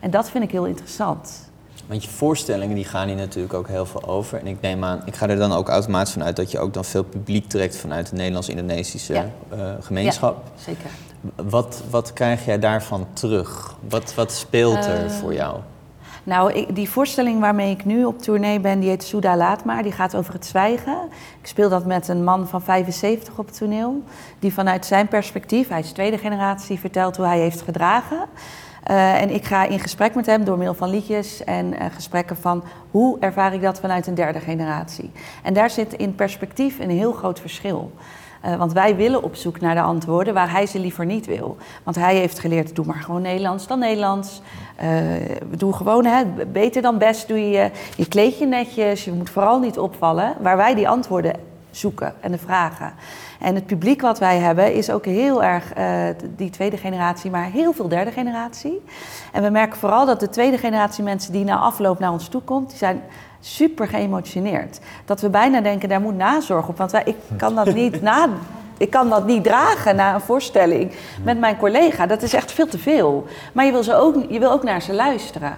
B: En dat vind ik heel interessant.
A: Want je voorstellingen die gaan hier natuurlijk ook heel veel over. En ik neem aan, ik ga er dan ook automatisch vanuit dat je ook dan veel publiek trekt vanuit de Nederlands-Indonesische ja. uh, gemeenschap.
B: Ja, zeker.
A: Wat, wat krijg jij daarvan terug? Wat, wat speelt er uh, voor jou?
B: Nou, ik, die voorstelling waarmee ik nu op tournee ben, die heet Souda Laat Maar. Die gaat over het zwijgen. Ik speel dat met een man van 75 op het toneel. Die vanuit zijn perspectief, hij is tweede generatie, vertelt hoe hij heeft gedragen. Uh, en ik ga in gesprek met hem door middel van liedjes en uh, gesprekken van hoe ervaar ik dat vanuit een derde generatie. En daar zit in perspectief een heel groot verschil. Uh, want wij willen op zoek naar de antwoorden waar hij ze liever niet wil. Want hij heeft geleerd, doe maar gewoon Nederlands dan Nederlands. Uh, doe gewoon, hè, beter dan best, doe je je kleed je netjes. Je moet vooral niet opvallen. Waar wij die antwoorden zoeken en de vragen. En het publiek wat wij hebben is ook heel erg uh, die tweede generatie, maar heel veel derde generatie. En we merken vooral dat de tweede generatie mensen die na afloop naar ons toe komt, die zijn super geëmotioneerd. Dat we bijna denken, daar moet nazorg op. Want wij, ik kan dat niet na, ik kan dat niet dragen na een voorstelling met mijn collega. Dat is echt veel te veel. Maar je wil, ze ook, je wil ook naar ze luisteren.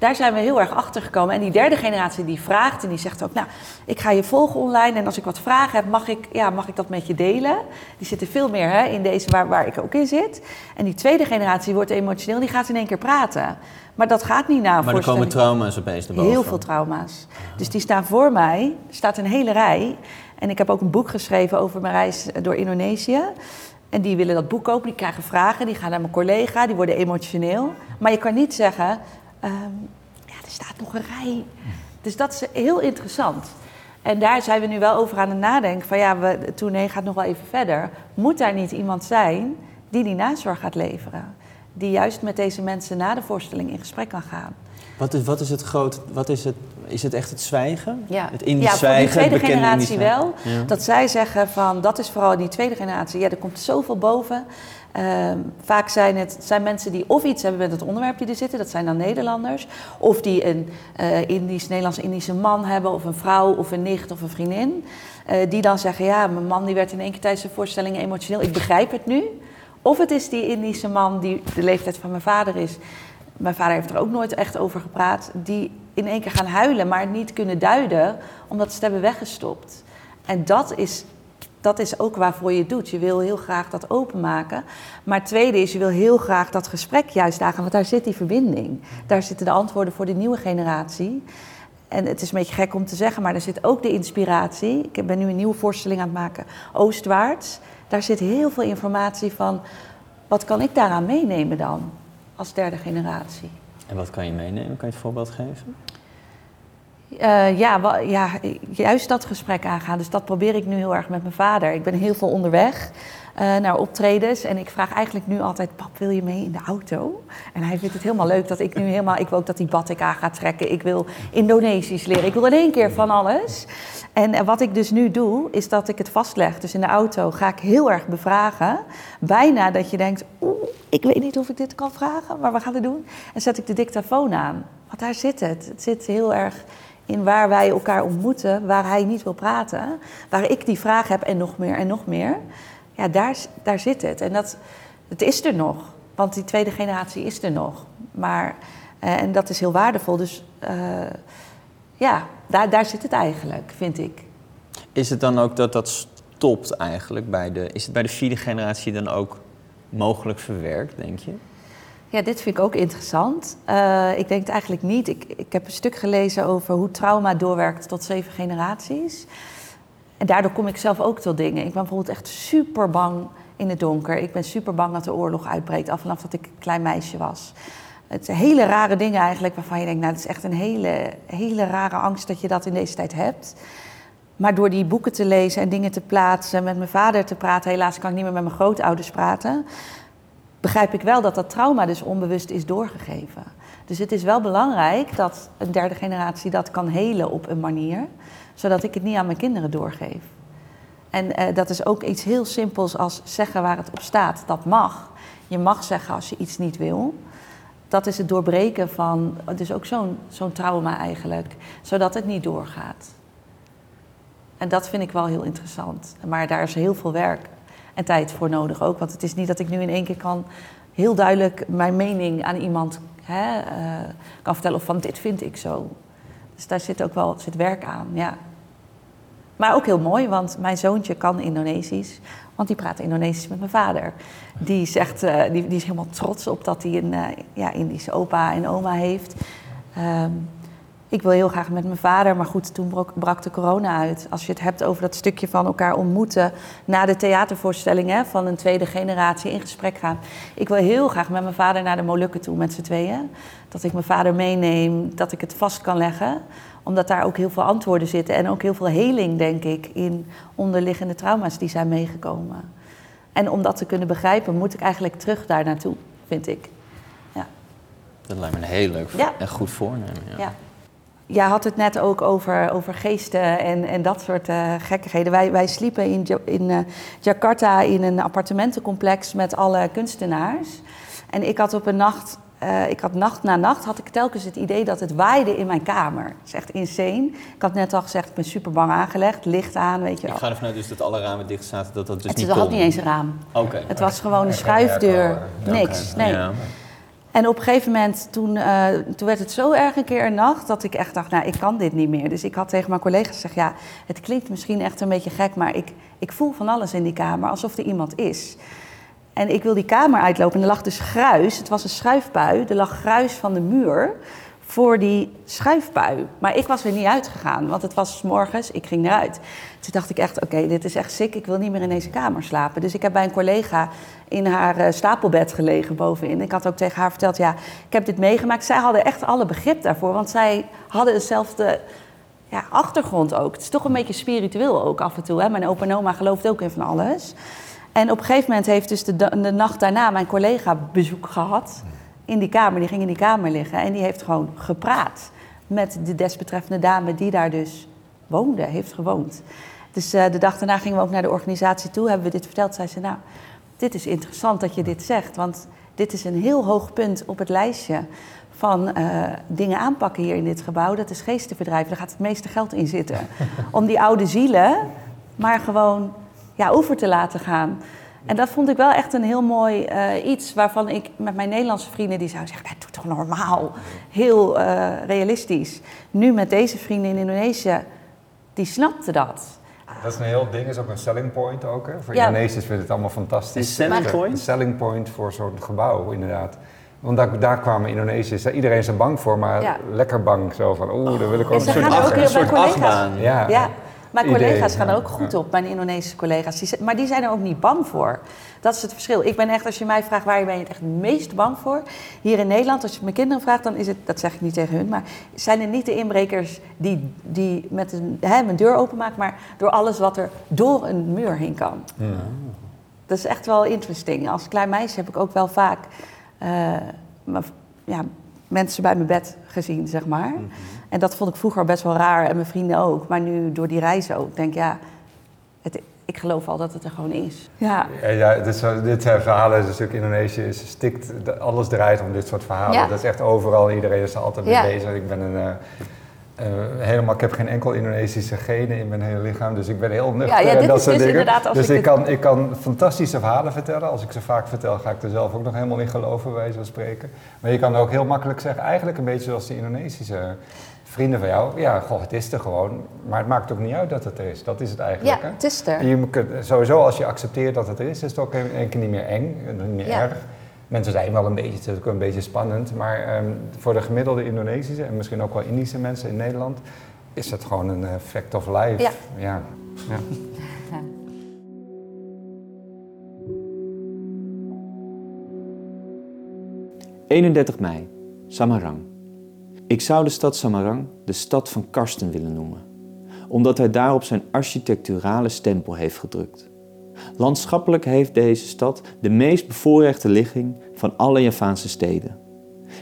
B: Daar zijn we heel erg achter gekomen. En die derde generatie die vraagt en die zegt ook, nou, ik ga je volgen online en als ik wat vragen heb, mag ik, ja, mag ik dat met je delen? Die zitten veel meer hè, in deze waar, waar ik ook in zit. En die tweede generatie wordt emotioneel, die gaat in één keer praten. Maar dat gaat niet na
A: Maar er komen trauma's opeens naar boven.
B: Heel veel trauma's. Dus die staan voor mij, er staat een hele rij. En ik heb ook een boek geschreven over mijn reis door Indonesië. En die willen dat boek kopen, die krijgen vragen, die gaan naar mijn collega, die worden emotioneel. Maar je kan niet zeggen, um, ja, er staat nog een rij. Dus dat is heel interessant. En daar zijn we nu wel over aan het nadenken van ja, we, tournee gaat nog wel even verder. Moet daar niet iemand zijn die die nazorg gaat leveren? Die juist met deze mensen na de voorstelling in gesprek kan gaan.
A: Wat is, wat is het groot, wat is het, is het echt het zwijgen?
B: Ja,
A: het
B: Indisch ja, zwijgen, voor die tweede generatie wel. Ja. Dat zij zeggen van, dat is vooral die tweede generatie. Ja, er komt zoveel boven. Uh, vaak zijn het zijn mensen die of iets hebben met het onderwerp die er zitten, dat zijn dan Nederlanders. Of die een uh, Indisch, Nederlands-Indische man hebben, of een vrouw, of een nicht, of een vriendin. Uh, die dan zeggen, ja, mijn man die werd in één keer tijdens de voorstelling emotioneel. Ik begrijp het nu. Of het is die Indische man die de leeftijd van mijn vader is mijn vader heeft er ook nooit echt over gepraat, die in één keer gaan huilen, maar niet kunnen duiden, omdat ze het hebben weggestopt. En dat is dat is ook waarvoor je het doet. Je wil heel graag dat openmaken. Maar het tweede is, je wil heel graag dat gesprek juist aangaan, want daar zit die verbinding. Daar zitten de antwoorden voor de nieuwe generatie. En het is een beetje gek om te zeggen, maar er zit ook de inspiratie. Ik ben nu een nieuwe voorstelling aan het maken, Oostwaarts. Daar zit heel veel informatie van, wat kan ik daaraan meenemen dan, als derde generatie?
A: En wat kan je meenemen? Kan je het voorbeeld geven?
B: Uh, ja, ja, juist dat gesprek aangaan. Dus dat probeer ik nu heel erg met mijn vader. Ik ben heel veel onderweg uh, naar optredens. En ik vraag eigenlijk nu altijd: Pap, wil je mee in de auto? En hij vindt het helemaal leuk dat ik nu helemaal. Ik wil ook dat hij aan gaat trekken. Ik wil Indonesisch leren. Ik wil in één keer van alles. En, en wat ik dus nu doe, is dat ik het vastleg. Dus in de auto ga ik heel erg bevragen. Bijna dat je denkt: Oeh, ik weet niet of ik dit kan vragen, maar we gaan het doen. En zet ik de dictafoon aan. Want daar zit het. Het zit heel erg in waar wij elkaar ontmoeten, waar hij niet wil praten, waar ik die vraag heb en nog meer en nog meer. Ja, daar, daar zit het. En dat, het is er nog, want die tweede generatie is er nog. Maar, eh, en dat is heel waardevol. Dus uh, ja, daar, daar zit het eigenlijk, vind ik.
A: Is het dan ook dat dat stopt eigenlijk bij de. Is het bij de vierde generatie dan ook mogelijk verwerkt, denk je?
B: Ja, dit vind ik ook interessant. Uh, ik denk het eigenlijk niet. Ik, ik heb een stuk gelezen over hoe trauma doorwerkt tot zeven generaties. En daardoor kom ik zelf ook tot dingen. Ik ben bijvoorbeeld echt super bang in het donker. Ik ben super bang dat de oorlog uitbreekt, af vanaf dat ik een klein meisje was. Het zijn hele rare dingen eigenlijk, waarvan je denkt, nou, het is echt een hele, hele rare angst dat je dat in deze tijd hebt. Maar door die boeken te lezen en dingen te plaatsen, met mijn vader te praten, helaas kan ik niet meer met mijn grootouders praten, begrijp ik wel dat dat trauma dus onbewust is doorgegeven. Dus het is wel belangrijk dat een derde generatie dat kan helen op een manier, zodat ik het niet aan mijn kinderen doorgeef. En eh, dat is ook iets heel simpels als zeggen waar het op staat. Dat mag. Je mag zeggen als je iets niet wil. Dat is het doorbreken van, dus ook zo'n zo'n trauma eigenlijk, zodat het niet doorgaat. En dat vind ik wel heel interessant. Maar daar is heel veel werk en tijd voor nodig ook. Want het is niet dat ik nu in één keer kan heel duidelijk mijn mening aan iemand hè, uh, kan vertellen of van dit vind ik zo. Dus daar zit ook wel zit werk aan, ja. Maar ook heel mooi, want mijn zoontje kan Indonesisch. Want die praat Indonesisch met mijn vader. Die, zegt, uh, die, die, is helemaal trots op dat hij een uh, ja, Indische opa en oma heeft. Um, ik wil heel graag met mijn vader, maar goed, toen brak, brak de corona uit. Als je het hebt over dat stukje van elkaar ontmoeten na de theatervoorstelling hè, van een tweede generatie in gesprek gaan. Ik wil heel graag met mijn vader naar de Molukken toe met z'n tweeën. Dat ik mijn vader meeneem, dat ik het vast kan leggen. Omdat daar ook heel veel antwoorden zitten en ook heel veel heling, denk ik, in onderliggende trauma's die zijn meegekomen. En om dat te kunnen begrijpen, moet ik eigenlijk terug daar naartoe, vind ik. Ja.
A: Dat lijkt me een heel leuk ja. en goed voornemen. ja. ja
B: jij had het net ook over, over geesten en, en dat soort uh, gekkigheden. Wij, wij sliepen in, in uh, Jakarta in een appartementencomplex met alle kunstenaars. En ik had op een nacht, uh, ik had nacht na nacht, had ik telkens het idee dat het waaide in mijn kamer. Dat is echt insane. Ik had net al gezegd, ik ben super bang aangelegd, licht aan, weet je wel.
A: Ik ga ervan uit dus dat alle ramen dicht zaten, dat dat dus
B: het
A: niet
B: kon.
A: Het
B: had niet eens een raam.
A: Oké.
B: Het was gewoon een schuifdeur, niks. Nee. Ja. En op een gegeven moment, toen, uh, toen werd het zo erg een keer een nacht, dat ik echt dacht, nou, ik kan dit niet meer. Dus ik had tegen mijn collega's gezegd, ja, het klinkt misschien echt een beetje gek, maar ik, ik voel van alles in die kamer, alsof er iemand is. En ik wil die kamer uitlopen en er lag dus gruis, het was een schuifbui, er lag gruis van de muur voor die schuifbui. Maar ik was er niet uitgegaan, want het was s morgens, ik ging eruit. Toen dacht ik echt, oké, dit is echt sick, ik wil niet meer in deze kamer slapen. Dus ik heb bij een collega in haar uh, stapelbed gelegen bovenin. Ik had ook tegen haar verteld, ja, ik heb dit meegemaakt. Zij hadden echt alle begrip daarvoor, want zij hadden dezelfde ja, achtergrond ook. Het is toch een beetje spiritueel ook af en toe. Hè? Mijn opa en oma gelooft ook in van alles. En op een gegeven moment heeft dus de, de nacht daarna mijn collega bezoek gehad in die kamer. Die ging in die kamer liggen en die heeft gewoon gepraat met de desbetreffende dame die daar dus woonde, heeft gewoond. Dus uh, de dag daarna gingen we ook naar de organisatie toe, hebben we dit verteld. Zei ze, nou, dit is interessant dat je dit zegt, want dit is een heel hoog punt op het lijstje van uh, dingen aanpakken hier in dit gebouw. Dat is geestenverdrijven, daar gaat het meeste geld in zitten. Om die oude zielen maar gewoon ja, over te laten gaan. En dat vond ik wel echt een heel mooi uh, iets waarvan ik met mijn Nederlandse vrienden die zouden zeggen, dat doe toch normaal, heel uh, realistisch. Nu met deze vrienden in Indonesië, die snapte dat.
C: Dat is een heel ding, is ook een selling point ook. Hè? Voor
B: Ja.
C: Indonesiërs vinden het allemaal fantastisch.
A: Een selling
C: Een
A: point?
C: selling point voor zo'n gebouw, inderdaad. Want daar, daar kwamen Indonesiërs, iedereen is er bang voor, maar
B: Ja.
C: lekker bang. Zo van, oeh, daar wil ik ook
B: En ze
C: een soort
B: gaan ook
C: achter.
B: heel
A: een
B: bij
A: soort
B: collega's.
A: achtbaan.
C: Ja,
B: Ja, mijn collega's gaan
C: ja.
B: er ook goed op, mijn Indonesische collega's. Die, maar die zijn er ook niet bang voor. Dat is het verschil. Ik ben echt, als je mij vraagt waar ben je het echt meest bang voor? Hier in Nederland, als je mijn kinderen vraagt, dan is het, dat zeg ik niet tegen hun, maar zijn er niet de inbrekers die, die met een, hè, een deur openmaken, maar door alles wat er door een muur heen kan. Dat is echt wel interesting. Als klein meisje heb ik ook wel vaak eh, ja, mensen bij mijn bed gezien, zeg maar. En dat vond ik vroeger best wel raar en mijn vrienden ook. Maar nu door die reizen ook, denk ik, ja, het, ik geloof al dat het er gewoon is. Ja,
C: Ja, ja dit, soort- dit zijn verhalen, is natuurlijk Indonesië is stikt, de- alles draait om dit soort verhalen.
B: Ja.
C: Dat is echt overal, iedereen is er altijd mee
B: Ja.
C: bezig. Ik ben een, eh, eh, helemaal, ik heb geen enkel Indonesische genen in mijn hele lichaam, dus ik ben heel nuchter
B: Ja, ja,
C: en
B: dit
C: dat
B: is
C: soort
B: dus
C: dingen. dus
B: ik
C: kan, ik kan fantastische verhalen vertellen. Als ik ze vaak vertel, ga ik er zelf ook nog helemaal in geloven, bij wijze van spreken. Maar je kan ook heel makkelijk zeggen, eigenlijk een beetje zoals die Indonesische vrienden van jou. Ja, goh, het is er gewoon, maar het maakt ook niet uit dat het er is. Dat is het eigenlijk,
B: ja
C: hè?
B: het is er.
C: Je kunt, sowieso als je accepteert dat het er is, is het ook in één keer niet meer eng, niet meer
B: Ja.
C: erg. Mensen zijn wel een beetje, het is ook een beetje spannend, maar ehm, voor de gemiddelde Indonesische en misschien ook wel Indische mensen in Nederland is het gewoon een eh, fact of life.
B: Ja.
C: ja. ja.
A: 31 mei, Samarang. Ik zou de stad Samarang de stad van Karsten willen noemen, omdat hij daarop zijn architecturale stempel heeft gedrukt. Landschappelijk heeft deze stad de meest bevoorrechte ligging van alle Javaanse steden,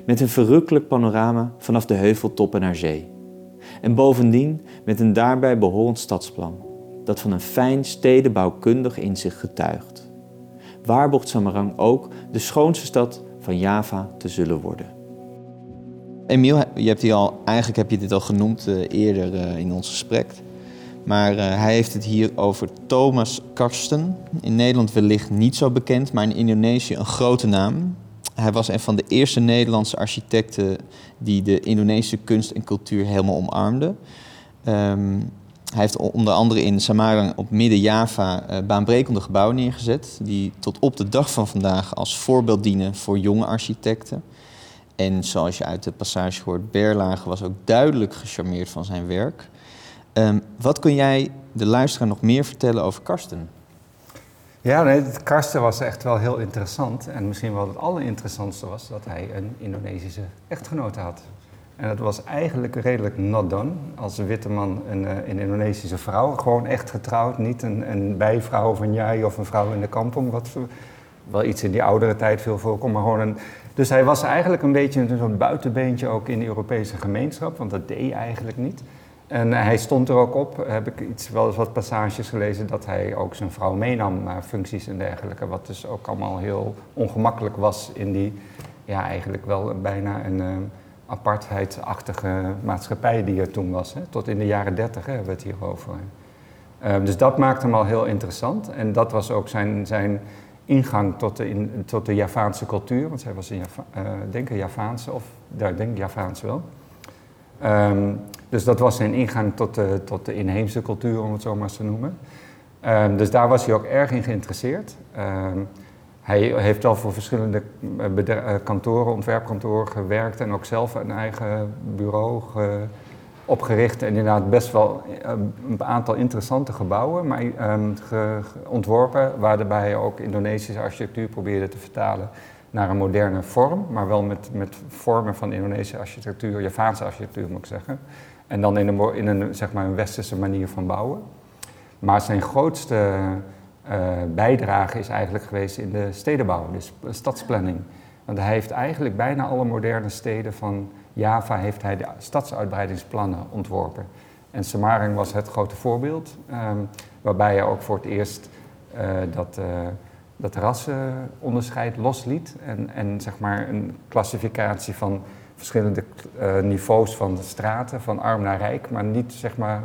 A: met een verrukkelijk panorama vanaf de heuveltoppen naar zee. En bovendien met een daarbij behorend stadsplan, dat van een fijn stedenbouwkundig inzicht getuigt waarborgt Samarang ook de schoonste stad van Java te zullen worden.
D: Emiel, je hebt hier al, eigenlijk heb je dit al genoemd eh, eerder eh, in ons gesprek. Maar eh, hij heeft het hier over Thomas Karsten. In Nederland wellicht niet zo bekend, maar in Indonesië een grote naam. Hij was een van de eerste Nederlandse architecten die de Indonesische kunst en cultuur helemaal omarmde. Ehm, hij heeft onder andere in Samarang op Midden-Java baanbrekende gebouwen neergezet, die tot op de dag van vandaag als voorbeeld dienen voor jonge architecten. En zoals je uit de passage hoort, Berlage was ook duidelijk gecharmeerd van zijn werk. Ehm, wat kun jij de luisteraar nog meer vertellen over Karsten?
C: Ja, nee, Karsten was echt wel heel interessant. En misschien wel het allerinteressantste was dat hij een Indonesische echtgenote had. En dat was eigenlijk redelijk not done. Als een witte man een, eh, een Indonesische vrouw, gewoon echt getrouwd. Niet een, een bijvrouw van jij of een vrouw in de kampong, wat wel iets in die oudere tijd veel voorkomt. Maar gewoon een, dus hij was eigenlijk een beetje een soort buitenbeentje ook in de Europese gemeenschap, want dat deed hij eigenlijk niet. En hij stond er ook op, heb ik iets, wel eens wat passages gelezen, dat hij ook zijn vrouw meenam naar functies en dergelijke. Wat dus ook allemaal heel ongemakkelijk was in die, ja, eigenlijk wel bijna een eh, apartheidsachtige maatschappij die er toen was. Hè. Tot in de jaren dertig hebben we het hier over. Eh, dus dat maakte hem al heel interessant. En dat was ook zijn, zijn ingang tot de, in, tot de Javaanse cultuur. Want zij was een Java, eh, denk Javaanse, of ik denk Javaans wel. Ehm, dus dat was zijn ingang tot de, tot de inheemse cultuur, om het zo maar te noemen. Ehm, dus daar was hij ook erg in geïnteresseerd. Ehm, hij heeft al voor verschillende eh, eh, kantoren, ontwerpkantoren gewerkt en ook zelf een eigen bureau ge- opgericht. En inderdaad best wel eh, een aantal interessante gebouwen maar, ehm, ge- ontworpen, waarbij ook Indonesische architectuur probeerde te vertalen naar een moderne vorm, maar wel met, met vormen van Indonesische architectuur, Javaanse architectuur moet ik zeggen. En dan in een, in een, zeg maar een westerse manier van bouwen. Maar zijn grootste eh, bijdrage is eigenlijk geweest in de stedenbouw, dus stadsplanning. Want hij heeft eigenlijk bijna alle moderne steden van Java heeft hij de stadsuitbreidingsplannen ontworpen. En Samarang was het grote voorbeeld, ehm, waarbij hij ook voor het eerst eh, dat, eh, dat rassenonderscheid losliet en, en zeg maar een klassificatie van verschillende eh, niveaus van de straten, van arm naar rijk, maar niet zeg maar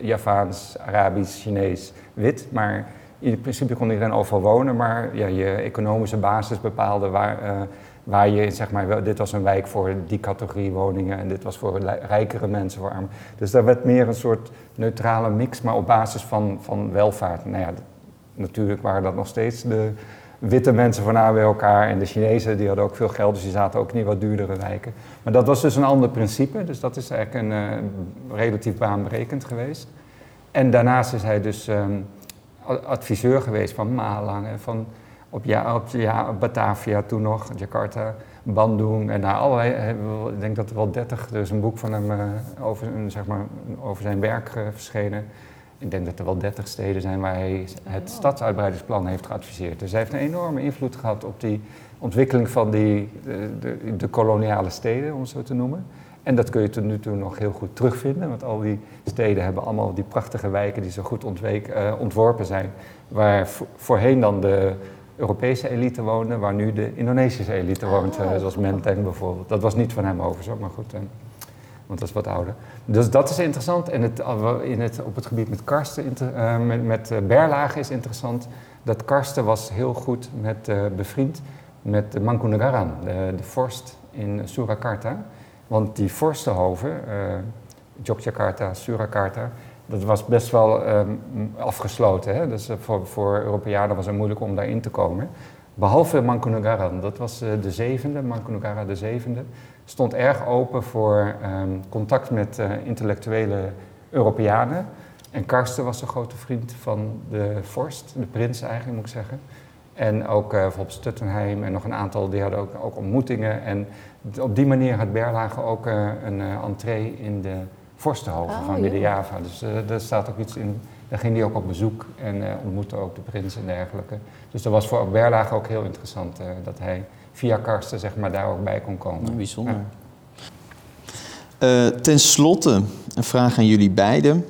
C: Javaans, Arabisch, Chinees, wit, maar in principe kon iedereen overal wonen, maar ja, je economische basis bepaalde waar, Waar je, zeg maar, dit was een wijk voor die categorie woningen en dit was voor rijkere mensen, voor armen. Dus daar werd meer een soort neutrale mix, maar op basis van, van welvaart. Nou ja, natuurlijk waren dat nog steeds de witte mensen van bij elkaar en de Chinezen die hadden ook veel geld, dus die zaten ook in wat duurdere wijken. Maar dat was dus een ander principe, dus dat is eigenlijk een uh, relatief baanbrekend geweest. En daarnaast is hij dus um, adviseur geweest van Malang van op, ja, op ja, Batavia toen nog, Jakarta, Bandung en naar allerlei, ik denk dat er wel dertig, er is een boek van hem uh, over, zeg maar, over zijn werk uh, verschenen. Ik denk dat er wel dertig steden zijn waar hij het stadsuitbreidingsplan heeft geadviseerd. Dus hij heeft een enorme invloed gehad op die ontwikkeling van die, de, de, de koloniale steden, om het zo te noemen. En dat kun je tot nu toe nog heel goed terugvinden, want al die steden hebben allemaal die prachtige wijken die zo goed ontweek, ontworpen zijn, waar voorheen dan de Europese elite woonde, waar nu de Indonesische elite woont, uh, zoals Menteng bijvoorbeeld. Dat was niet van hem overigens, maar goed, uh, want dat is wat ouder. Dus dat is interessant. En het, in het, op het gebied met Karsten, met, met Berlage is interessant, dat Karsten was heel goed met, bevriend met de, de vorst in Surakarta. Want die vorstenhoven, uh, Yogyakarta, Surakarta, dat was best wel um, afgesloten. Hè? Dus uh, voor, voor Europeanen was het moeilijk om daarin te komen. Behalve Mangkunegaran, dat was uh, de zevende, Mangkunagara de zevende, stond erg open voor um, contact met intellectuele Europeanen. En Karsten was een grote vriend van de vorst, de prins eigenlijk moet ik zeggen. En ook bijvoorbeeld Stuttenheim en nog een aantal, die hadden ook, ook ontmoetingen. En op die manier had Berlage ook een entree in de vorstenhoven oh, van Midden-Java. Dus daar staat ook iets in. Daar ging hij ook op bezoek en ontmoette ook de prins en dergelijke. Dus dat was voor Berlage ook heel interessant dat hij via Karsten zeg maar, daar ook bij kon komen.
D: bijzonder. Ja. ten slotte een vraag aan jullie beiden.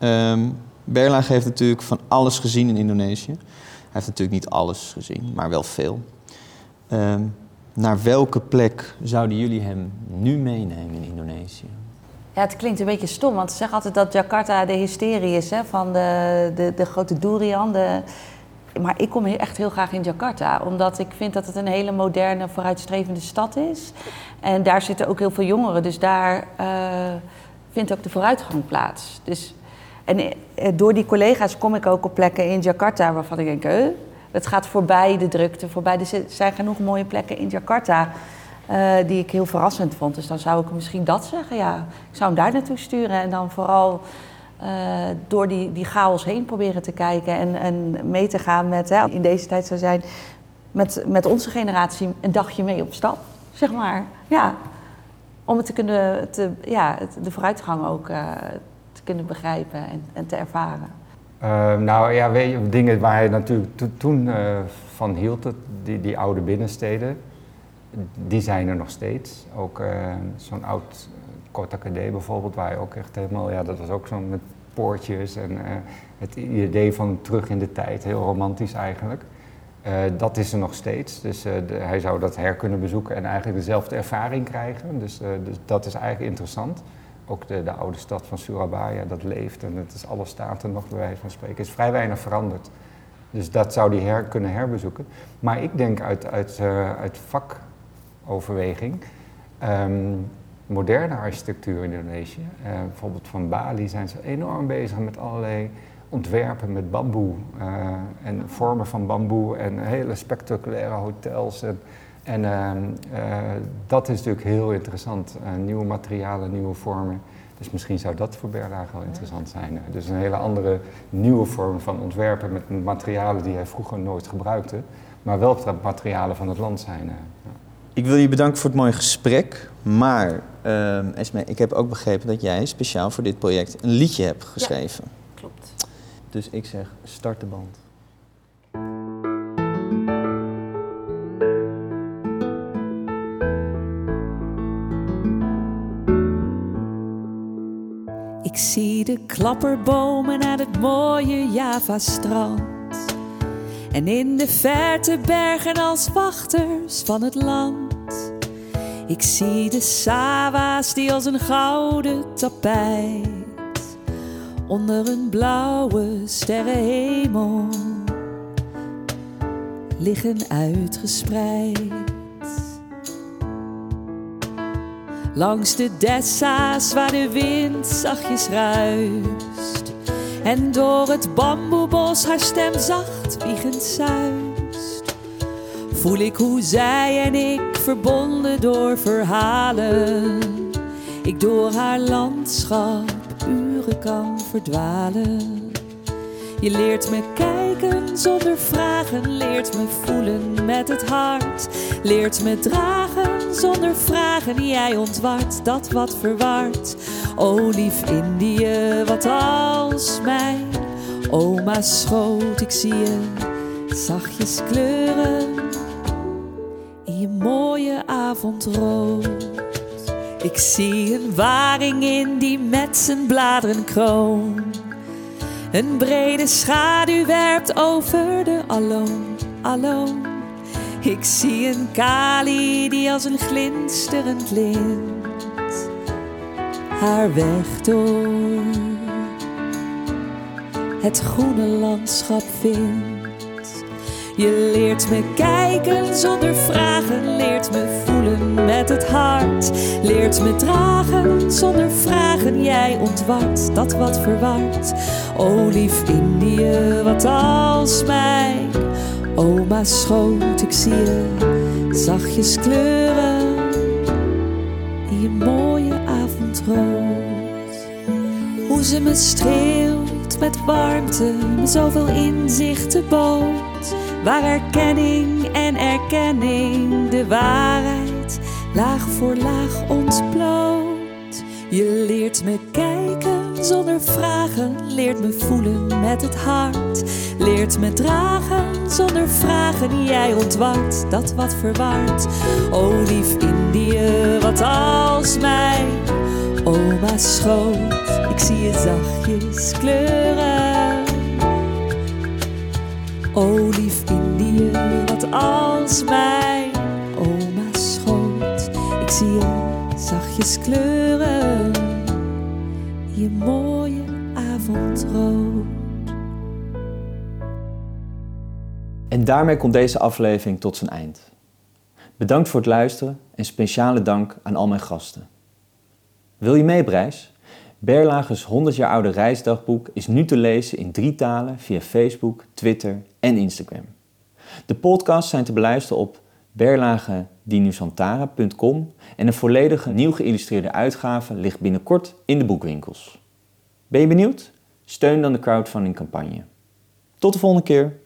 D: Um, Berlage heeft natuurlijk van alles gezien in Indonesië heeft natuurlijk niet alles gezien, maar wel veel. Uh, naar welke plek zouden jullie hem nu meenemen in Indonesië?
B: Ja, het klinkt een beetje stom, want ze zeggen altijd dat Jakarta de hysterie is hè, van de, de, de grote durian. De... Maar ik kom echt heel graag in Jakarta, omdat ik vind dat het een hele moderne, vooruitstrevende stad is. En daar zitten ook heel veel jongeren, dus daar uh, vindt ook de vooruitgang plaats. Dus en eh, door die collega's kom ik ook op plekken in Jakarta waarvan ik denk, eh, het gaat voorbij de drukte, voorbij. Er zijn genoeg mooie plekken in Jakarta uh, die ik heel verrassend vond. Dus dan zou ik misschien dat zeggen, ja. Ik zou hem daar naartoe sturen en dan vooral uh, door die, die chaos heen proberen te kijken en, en mee te gaan met, hè, in deze tijd zou zijn, met, met onze generatie een dagje mee op stap, zeg maar. Ja, om het te kunnen, te, ja, de vooruitgang ook uh, kunnen begrijpen en, en te ervaren?
C: Nou ja, weet je, dingen waar hij natuurlijk to, toen van hield, die, die oude binnensteden, die zijn er nog steeds. Ook uh, zo'n oud Kota bijvoorbeeld, waar je ook echt helemaal, ja, dat was ook zo met poortjes en het idee van terug in de tijd, heel romantisch eigenlijk. dat is er nog steeds, dus hij zou dat her kunnen bezoeken en eigenlijk dezelfde ervaring krijgen. Dus, dus dat is eigenlijk interessant ook de, de, oude stad van Surabaya, dat leeft en het is, alles staat er nog bij wijze van spreken. Is vrij weinig veranderd. Dus dat zou hij her, kunnen herbezoeken. Maar ik denk uit, uit, uit vakoverweging, um, moderne architectuur in Indonesië, uh, bijvoorbeeld van Bali zijn ze enorm bezig met allerlei ontwerpen met bamboe uh, en vormen van bamboe en hele spectaculaire hotels. En, ehm, eh, dat is natuurlijk heel interessant. Nieuwe materialen, nieuwe vormen. Dus misschien zou dat voor Berlage wel interessant zijn. Dus een hele andere nieuwe vorm van ontwerpen met materialen die hij vroeger nooit gebruikte. Maar wel materialen van het land zijn.
D: Ik wil je bedanken voor het mooie gesprek. Maar uh, Esme, ik heb ook begrepen dat jij speciaal voor dit project een liedje hebt geschreven.
B: Ja, klopt.
D: Dus ik zeg, start de band.
E: Ik zie de klapperbomen aan het mooie Java-strand. En in de verte bergen als wachters van het land. Ik zie de sawa's die als een gouden tapijt onder een blauwe sterrenhemel liggen uitgespreid.
B: Langs de dessa's waar de wind zachtjes ruist. En door het bamboebos haar stem zacht wiegend zuist. Voel ik hoe zij en ik verbonden door verhalen. Ik door haar landschap uren kan verdwalen. Je leert me kijken zonder vragen, leert me voelen met het hart. Leert me dragen zonder vragen, jij ontwart dat wat verward. O lief Indië, wat als mijn oma schoot, ik zie je zachtjes kleuren mooie avondrood. Ik zie een waring in die met zijn bladeren kroon een brede schaduw werpt over de alloon, alloon. Ik zie een kali die als een glinsterend lint haar weg door het groene landschap vindt. Je leert me kijken zonder vragen, leert me voelen met het hart. Leert me dragen zonder vragen, jij ontwart dat wat verward. O lief Indië, wat als mijn oma schoot, ik zie je zachtjes kleuren in je mooie avondrood. Hoe ze me streelt met warmte, me zoveel inzichten bood. Waar erkenning en erkenning de waarheid laag voor laag ontbloot. Je leert me kijken zonder vragen, leert me voelen met het hart. Leert me dragen zonder vragen, jij ontwart dat wat verward. O lief Indië, wat als mij oma schoot. Ik zie je zachtjes kleuren. O lief Indië, wat als mij oma schoot. Ik zie je zachtjes kleuren. Je mooie avondrood.
A: En daarmee komt deze aflevering tot zijn eind. Bedankt voor het luisteren en speciale dank aan al mijn gasten. Wil je mee reis? Berlage's 100 jaar oude reisdagboek is nu te lezen in drie talen via Facebook, Twitter en Instagram. De podcasts zijn te beluisteren op berlagedinusantara.com en een volledige nieuw geïllustreerde uitgave ligt binnenkort in de boekwinkels. Ben je benieuwd? Steun dan de crowdfunding campagne. Tot de volgende keer!